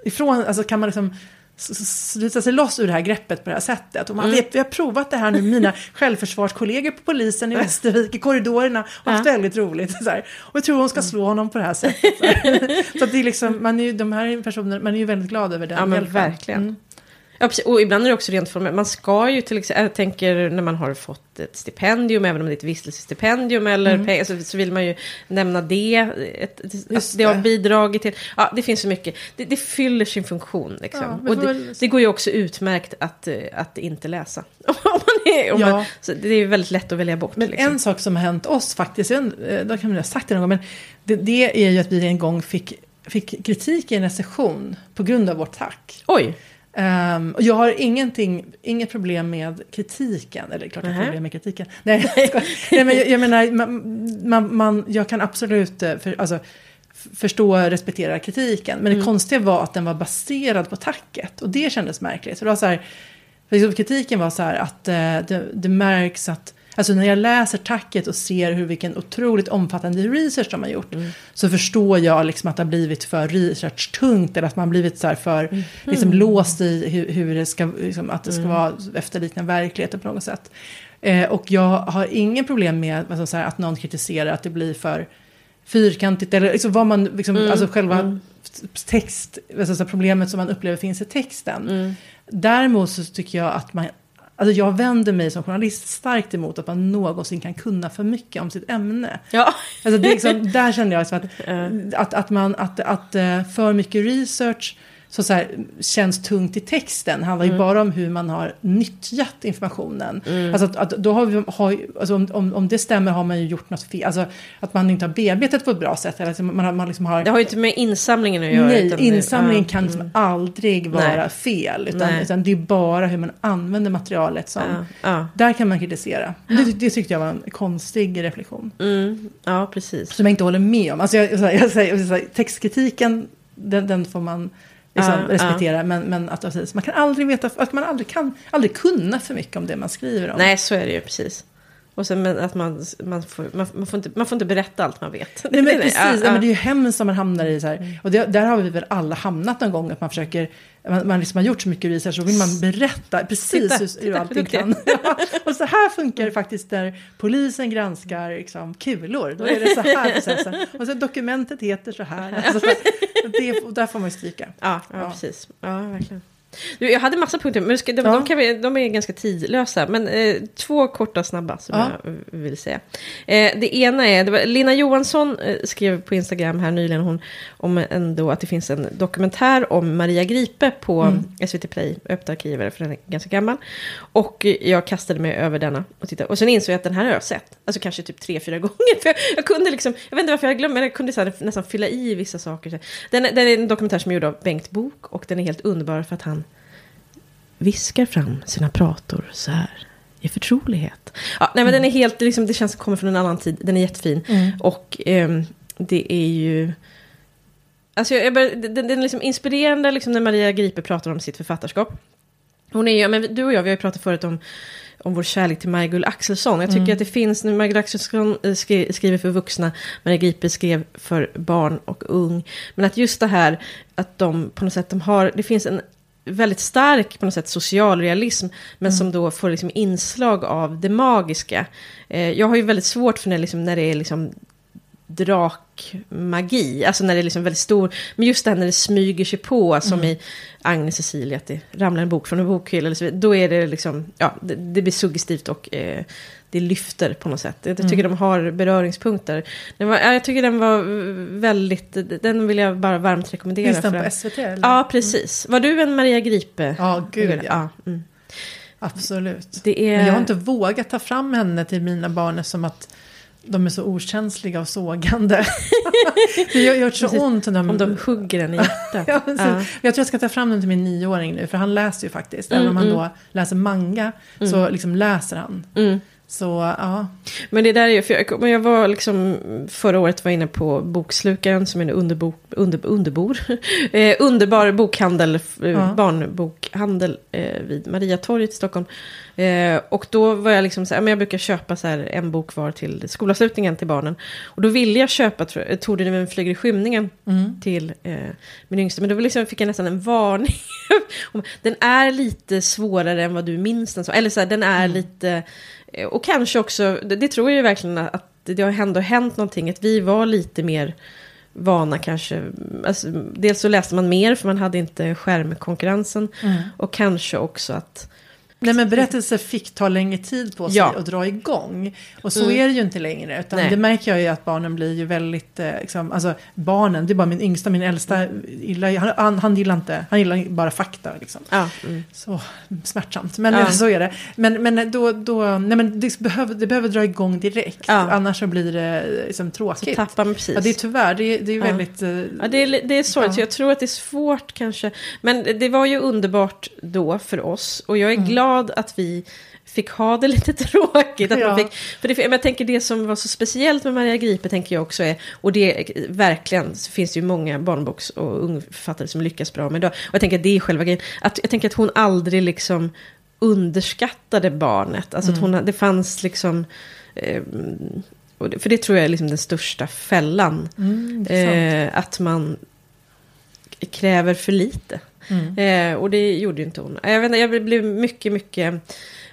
ifrån, alltså kan man liksom slita sig loss ur det här greppet på det här sättet. Och man, Mm. vi, har provat det här nu mina självförsvarskollegor på polisen i Västervik i korridorerna och haft Ja. väldigt roligt. Så här. Och jag tror hon ska slå honom på det här sättet. Så, här. så att det är liksom, man är ju, de här personerna, man är ju väldigt glad över den Ja, men hjälpen. verkligen. Mm. Ja, precis. Och ibland är det också rent formellt. Man ska ju till exempel, jag tänker när man har fått ett stipendium, även om det är ett vistelsestipendium eller Mm. pengar, så, så vill man ju nämna det. Ett, Just det har det. bidragit till, ja det finns så mycket. Det, det fyller sin funktion liksom. Ja, och det, väl- det går ju också utmärkt att, eh, att inte läsa. om man är, om Ja. man, så det är väldigt lätt att välja bort. Men liksom. en sak som har hänt oss faktiskt, eh, då kan man ha sagt det någon gång, men det, det är ju att vi en gång fick, fick kritik i en recension på grund av vårt tack. Oj, Ehm, och jag har ingenting, inget problem med kritiken. Eller klart jag har Nähä. problem med kritiken. Nej, jag. Nej men jag, jag menar, man, man, man, jag kan absolut eh, för, alltså, förstå och respektera kritiken. Men det Mm. konstiga var att den var baserad på tacket. Och det kändes märkligt. Så det var så här, för kritiken var så här att eh, det, det märks att Alltså när jag läser tacket och ser hur vilken otroligt omfattande research de har gjort. Mm. Så förstår jag liksom att det har blivit för research-tungt. Eller att man har blivit så här för Mm. liksom, låst i hur, hur det ska, liksom, att det ska vara efterlikna verkligheten på något sätt. Eh, och jag har ingen problem med alltså, så här, att någon kritiserar att det blir för fyrkantigt. Eller liksom, vad man, liksom, Mm, alltså själva mm. text, alltså, problemet som man upplever finns i texten. Mm. Däremot så tycker jag att man Alltså jag vänder mig som journalist starkt emot att man någonsin kan kunna för mycket om sitt ämne. ja. Alltså det liksom, där kände jag liksom att, att, att, man, att, att eh, för mycket research så, så här, känns tungt i texten. handlar ju Mm. bara om hur man har nyttjat informationen. Alltså att, att då har vi, har, alltså om, om, om det stämmer har man ju gjort något fel. Alltså att man inte har bearbetat på ett bra sätt. Eller att man, man liksom har, Det har ju inte med insamlingen att göra. Nej, insamlingen kan liksom mm. aldrig vara Nej. fel. Utan, Nej. utan det är bara hur man använder materialet som... Ja, ja. Där kan man kritisera. Det, det tyckte jag var en konstig reflektion. Mm, ja, precis. Som jag inte håller med om. Alltså jag, jag, jag, jag textkritiken, den, den får man liksom Ja, respektera. Men, men att, alltså, man kan aldrig veta, att man aldrig kan aldrig kunna för mycket om det man skriver om. Nej, så är det ju precis. Och sen men att man, man, får, man, man, får inte, man får inte berätta allt man vet. Nej, men precis, ja, ja, men det är ju hemskt som man hamnar i så här. Och det, där har vi väl alla hamnat någon gång. Att man försöker, man, man liksom har gjort så mycket research. Så vill man berätta precis Titta, hur, hur allting kan. Ja, och så här funkar det faktiskt när polisen granskar liksom, kulor. Då är det så här processen. Och så dokumentet heter så här. Alltså, det, där får man ju stryka. Ja. precis. Ja, verkligen. Du, jag hade massa punkter, men de, ska, de, Ja. de, kan vi, de är ganska tidlösa. Men eh, två korta snabba som Ja. jag vill säga. Eh, det ena är, det var, Lina Johansson eh, skrev på Instagram här nyligen hon, om ändå att det finns en dokumentär om Maria Gripe på Mm. SVT Play, Öppna arkiver, för den är ganska gammal. Och jag kastade mig över denna och tittade. Och sen insåg jag att den här har jag sett. Alltså kanske typ tre, fyra gånger. För jag, jag kunde liksom, jag vet inte varför jag glömde, men jag kunde så här, nästan fylla i vissa saker. Den, den är en dokumentär som är gjord av Bengt Bok och den är helt underbar för att han viskar fram sina prator så här i förtrolighet. Ja, nej, men den är helt, liksom, det känns som kommer från en annan tid. Den är jättefin. Mm. Och ehm, det är ju... Alltså jag, jag bör, den, den är liksom inspirerande liksom, när Maria Gripe pratar om sitt författarskap. Hon är ju, men du och jag, vi har ju pratat förut om, om vår kärlek till Maj-Gull Axelsson. Jag tycker Mm. att det finns, nu Maj-Gull Axelsson eh, skri, skriver för vuxna, Maria Gripe skrev för barn och ung. Men att just det här, att de på något sätt, de har, det finns en väldigt stark på något sätt socialrealism, men Mm. som då får liksom inslag av det magiska. Eh, jag har ju väldigt svårt för när, liksom, när det är liksom drakmagi, alltså när det är liksom väldigt stor, men just det här när det smyger sig på, som Mm. i Agnes Cecilia, att det ramlar en bok från en bokhylla, eller så, vidare, då är det liksom, ja, det, det blir suggestivt och eh, det lyfter på något sätt. Jag tycker Mm. de har beröringspunkter. Den var, ja, jag tycker den var väldigt, den vill jag bara varmt rekommendera. Finns den på SVT? Eller? Ja, precis. Var du en Maria Gripe? Ja, gud ja. ja. Mm. Absolut. Det är... Men jag har inte vågat ta fram henne till mina barn som att de är så okänsliga och sågande. det gör, gör så Precis. ont. När Om de hugger en i hjärtat. Ja. Ja. Jag tror jag ska ta fram den till min nioåring nu, för han läser ju faktiskt. Mm, Även om han då läser manga, så liksom läser han. Mm. Så ja, Men det där är ju, för jag, jag var liksom, förra året var inne på Bokslukaren som är en underbok, under, underbor. eh, underbar bokhandel, eh, Ja. barnbokhandel eh, vid Mariatorget i Stockholm. Eh, och då var jag liksom så här, men jag brukar köpa så här en bok var till skolavslutningen till barnen. Och då ville jag köpa tror jag, Torden flyger i skymningen mm. till eh, min yngsta. Men då liksom fick jag nästan en varning. Den är lite svårare än vad du minns den som. Eller så här, den är lite... eh, Och kanske också, det, det tror jag verkligen att det har ändå hänt någonting. Att vi var lite mer vana kanske. Alltså, dels så läste man mer för man hade inte skärmkonkurrensen. Mm. Och kanske också att... Nej men berättelser fick ta längre tid på sig Ja. att dra igång. Och så Mm. är det ju inte längre. Utan Nej. det märker jag ju att barnen blir ju väldigt, eh, liksom, alltså barnen, det är bara min yngsta, min äldsta, gillar, ju- han, han, han gillar inte, han gillar bara fakta liksom. Ja, mm. Så smärtsamt, men Ja. så är det. Men, men då, då nej men det behöver, det behöver dra igång direkt. Annars så blir det liksom Så tråkigt. tappar man precis. Ja, det är tyvärr, det är, det är väldigt... eh, Ja, det är, det är sorgligt. Ja. så Jag tror att det är svårt kanske. Men det var ju underbart då för oss. Och jag är glad att vi fick ha det lite tråkigt. Att Ja. man fick, för det, jag tänker det som var så speciellt med Maria Gripe tänker jag också är, och det verkligen, så finns det ju många barnboks och ungförfattare som lyckas bra med idag. Och jag tänker att det är själva grejen. Att, jag tänker att hon aldrig liksom underskattade barnet. Alltså att hon, det fanns liksom, eh, det, för det tror jag är liksom den största fällan. Mm. Eh, att man kräver för lite. Mm. Eh, och det gjorde ju inte hon. Jag, vet inte, jag blev mycket, mycket...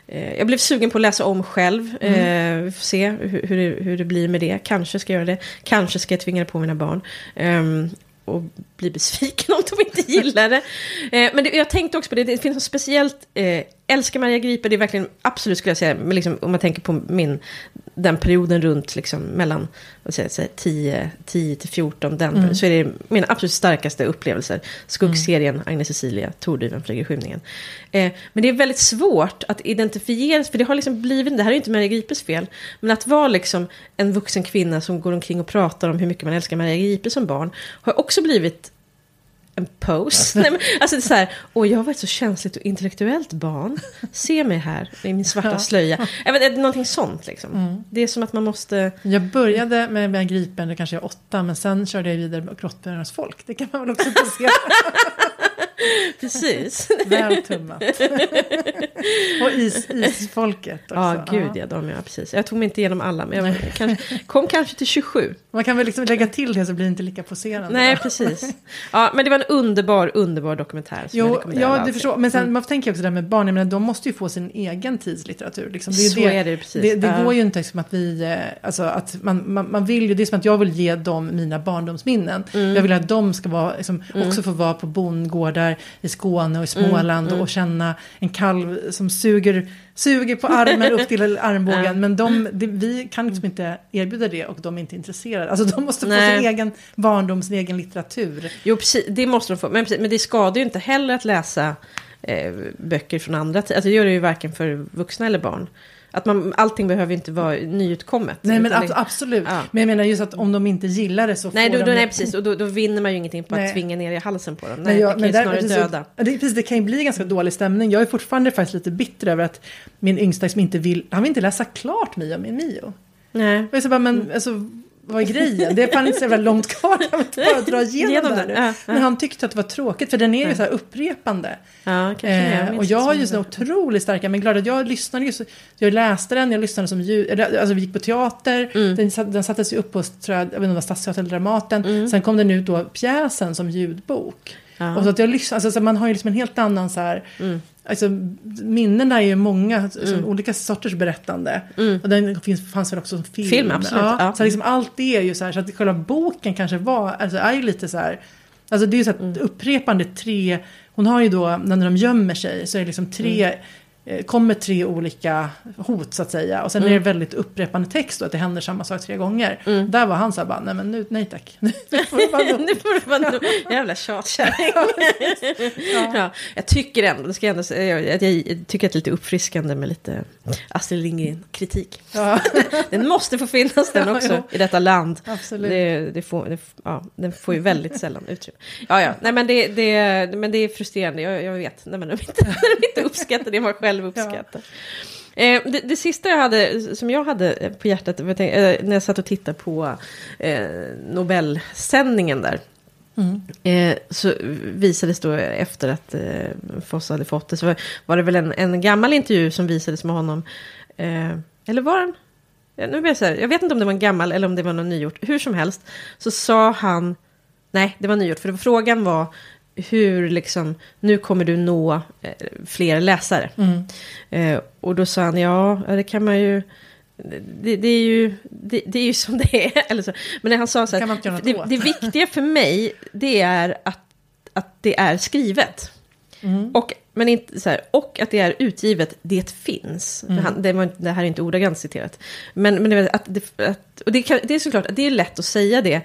Eh, jag blev sugen på att läsa om själv. Eh, vi får se hur, hur, det, hur det blir med det. Kanske ska jag göra det. Kanske ska jag tvinga det på mina barn. Ehm, och bli besviken om de inte gillar det. Eh, men det, jag tänkte också på det, det finns något speciellt, eh, älskar Maria Gripe, det är verkligen, absolut skulle jag säga, men liksom, om man tänker på min, den perioden runt liksom mellan, vad säger jag, säga, 10, 10 till 14, den, Mm. så är det mina absolut starkaste upplevelser. Skuggserien, Agnes Cecilia, Tordyven flyger skymningen. Eh, men det är väldigt svårt att identifiera, för det har liksom blivit, det här är ju inte Maria Gripes fel, men att vara liksom en vuxen kvinna som går omkring och pratar om hur mycket man älskar Maria Gripe som barn, har också blivit en pose. Nej, men, alltså det är så här, åh jag var ett så känsligt och intellektuellt barn. Se mig här i min svarta Ja. slöja. Vet, någonting sånt liksom. Mm. Det är som att man måste... Jag började med, med Gripen, det kanske är åtta, men sen körde jag vidare med Grottbjörnens folk. Det kan man väl också se. Precis. Väl tummat. och is, isfolket också. Ja, gud ja, de ja, precis. Jag tog mig inte igenom alla, men jag kanske, kom kanske till 27. Man kan väl liksom lägga till det så blir det inte lika poserande. Nej, precis. Ja, men det var en underbar, underbar dokumentär. Som jag Jo, rekommenderar ja, det förstår Men sen, Mm. man tänker också det här med barn, jag menar, de måste ju få sin egen tidslitteratur. Liksom. Det är Så det, är det precis. Det, det går ju inte som att vi, eh, alltså att man, man, man vill ju, det är som att jag vill ge dem mina barndomsminnen. Mm. Jag vill att de ska vara, liksom, också få vara på bondgårdar i Skåne och i Mm. Småland och känna en kalv som suger, suger på armen upp till armbågen. Men de, det, vi kan liksom inte erbjuda det och de är inte intresserade. Alltså de måste få Nej. sin egen barndom, sin egen litteratur. Jo, precis, det måste de få. Men, precis, men det skadar ju inte heller att läsa eh, böcker från andra. Alltså, det gör det ju varken för vuxna eller barn. Att man, allting behöver inte vara nyutkommet. Nej men ab- absolut. Ja. Men jag menar just att om de inte gillar det så Nej, får då, de nej, precis. Och då, då vinner man ju ingenting på Nej. att tvinga ner i halsen på dem. Nej, Nej, jag- det kan ju där- snarare döda. Det, precis, det kan ju bli ganska dålig stämning. Jag är fortfarande faktiskt lite bitter över att min yngsta som inte vill, han vill inte läsa klart Mio med Mio. Nej. Jag är så bara, men alltså, vad är grejen? Det är fan inte så jävla långt kvar, jag vill bara dra igenom Genom det ja, ja. Men han tyckte att det var tråkigt, för den är ju Ja. så här upprepande. Eh, och jag har så ju mycket. otroligt starka, men glad att jag lyssnade ju, så- jag läste den, jag lyssnade som ljud, alltså vi gick på teater, Mm. den, den sattes ju upp på, tror jag, jag vet inte om det var Stadsteatern eller Dramaten, sen kom den ut då, pjäsen som ljudbok. Mm. Ja. Och så att jag lyssnar, alltså, så man har ju liksom en helt annan så här, Mm. alltså minnena är ju många, som olika sorters berättande. Och den finns, fanns väl också som film. Film, absolut, ja. Så liksom allt det är ju så här, så att själva boken kanske var, alltså är ju lite så här, alltså det är ju så Mm. att upprepande tre, hon har ju då, när de gömmer sig, så är det liksom tre eh, kommer tre olika hot så att säga. Och sen Mm. är det väldigt upprepande text och att det händer samma sak tre gånger. Där var han så här bara, nej men nu, nej tack. Nu får det vara nog. Jävla tjatkärring. ja. Jag tycker ändå, det ska jag ändå säga, att jag tycker att det är lite uppfriskande med lite Astrid Lindgren-kritik. ja, Den måste få finnas den Ja, också jo. i detta land. absolut. Det, det får, det, ja, den får ju väldigt sällan utrymme. Ja, ja, nej men det, det, men det är frustrerande, jag, jag vet. Nej, men de, inte, när de inte uppskattar det man själv uppskattar. Eh, det, det sista jag hade, som jag hade på hjärtat, jag tänk- eh, när jag satt och tittade på eh, Nobelsändningen där. Mm. Eh, så visades då efter att eh, Foss hade fått det, så var, var det väl en, en gammal intervju som visades med honom. Eh, eller var den? Ja, nu blir jag, här, jag vet inte om det var en gammal eller om det var någon nygjort. Hur som helst så sa han, nej det var nygjort, för frågan var hur liksom, nu kommer du nå eh, fler läsare. Mm. Eh, och då sa han, ja, det kan man ju... Det, det, är ju det, det är ju som det är. Eller så. Men när han sa så här, det, det viktiga för mig, det är att, att det är skrivet. Mm. Och, men inte, så här, och att det är utgivet, det finns. Mm. Han, det, var, det här är inte ordagrant citerat. Men, men det, att det, att, och det, kan, det är såklart att det är lätt att säga det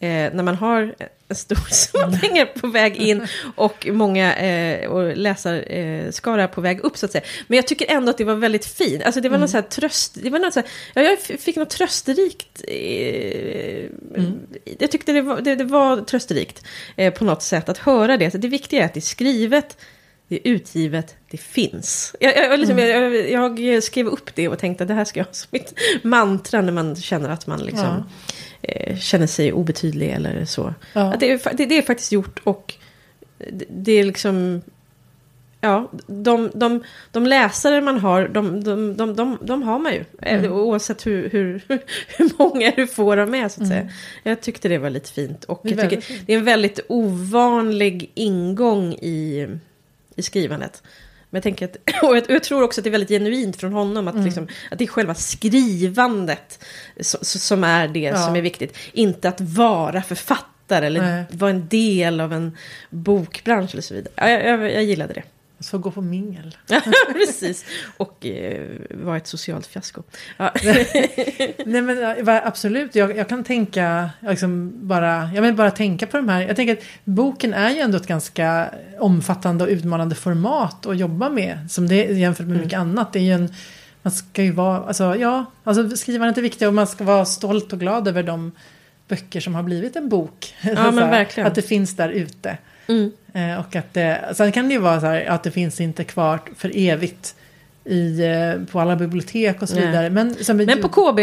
eh, när man har en stor summa pengar på väg in och många eh, och läsarskara eh, på väg upp så att säga. Men jag tycker ändå att det var väldigt fint. Alltså det var något så här tröst, det var något så här, ja, jag fick något trösterikt. Eh, Jag tyckte det var, det, det var trösterikt eh, på något sätt att höra det. Så det viktiga är att det är skrivet, det är utgivet, det finns. Jag, jag, liksom, jag, jag skrev upp det och tänkte att det här ska jag ha som mitt mantra när man känner att man liksom, eh, känner sig obetydlig eller så. Ja. Att det, är, det, det är faktiskt gjort och det, det är liksom... Ja, de, de, de läsare man har, de, de, de, de, de har man ju. Mm. Eh, Oavsett hur, hur, hur många du får av med, så att Mm. säga. Jag tyckte det var lite fint. Och Det är jag tycker det är en väldigt ovanlig ingång i, i skrivandet. Men jag, tänker att, och jag, tror också att det är väldigt genuint från honom. Mm. Att, liksom, att det är själva skrivandet som är det Ja. som är viktigt. Inte att vara författare eller Nej. vara en del av en bokbransch eller så vidare. Ja, jag, jag, jag gillade det. Så gå på mingel. Precis. Och eh, var ett socialt fiasko. Ja. Nej men ja, absolut, jag, jag kan tänka, liksom bara, jag vill bara tänka på de här. Jag tänker att boken är ju ändå ett ganska omfattande och utmanande format att jobba med. Som det jämfört med mycket annat. Det är ju en, man ska ju vara, alltså ja, alltså skrivandet är viktigt och man ska vara stolt och glad över de böcker som har blivit en bok. men Så här, verkligen. Att det finns där ute. Mm. Eh, och att det, sen kan det ju vara så här att det finns inte kvar för evigt i, eh, på alla bibliotek och så Nej. vidare. Men, som Men på KB.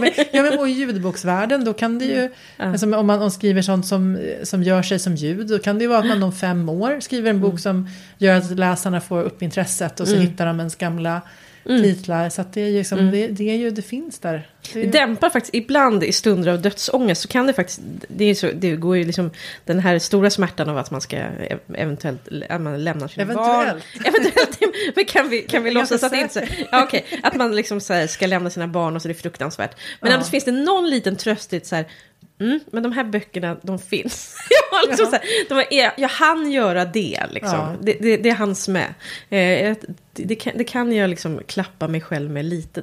med, ja, men och i ljudboksvärlden då kan det ju, alltså, om man om skriver sånt som, som gör sig som ljud, då kan det ju vara att man om fem år skriver en bok som gör att läsarna får upp intresset och så Mm. hittar de ens gamla Mm. titlar. Så det är ju liksom, Mm. det, det är ju, det finns där. Det är, Det dämpar faktiskt, ibland i stunder av dödsångest så kan det faktiskt, det, är så, det går ju liksom den här stora smärtan av att man ska ev- eventuellt, att man lämnar sina barn. Eventuellt. Eventuellt. Men kan vi, kan vi är låtsas att det inte så, ja, okej, att man liksom så ska lämna sina barn och så är det fruktansvärt. Men Ja. annars finns det någon liten tröst i så här, mm, men de här böckerna, de finns. jag, liksom Ja. så här, de är, jag hann göra det liksom. Ja. Det, det, det hanns med. Eh, jag- det, det, kan, det kan jag liksom klappa mig själv med lite.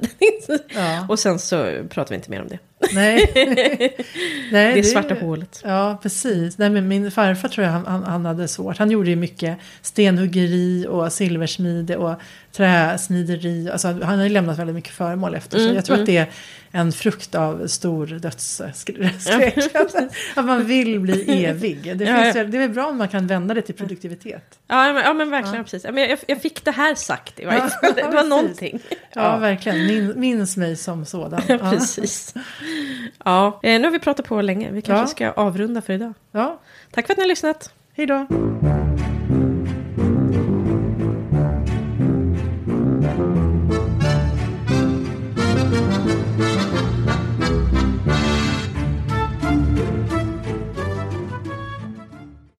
Ja. Och sen så pratar vi inte mer om det. Nej. Nej, det är svarta hålet. Ja, precis. Nej, men min farfar tror jag han, han, han hade svårt. Han gjorde ju mycket stenhuggeri och silversmide och träsnideri. Alltså, han har ju lämnat väldigt mycket föremål efter sig. Mm, Jag tror mm. att det är en frukt av stor dödsskräck. Att man vill bli evig. Det, Ja, finns, ja. det är väl bra om man kan vända det till produktivitet. Ja, men, ja, men verkligen. Ja. Precis. Jag, jag fick det här sagt i varje Ja, fall. Det var precis. någonting. Ja, verkligen. Min, minns mig som sådan. Ja, Ja. precis. Ja, eh, nu har vi pratat på länge. Vi kanske Ja. ska avrunda för idag. Ja, Tack för att ni har lyssnat. hej då.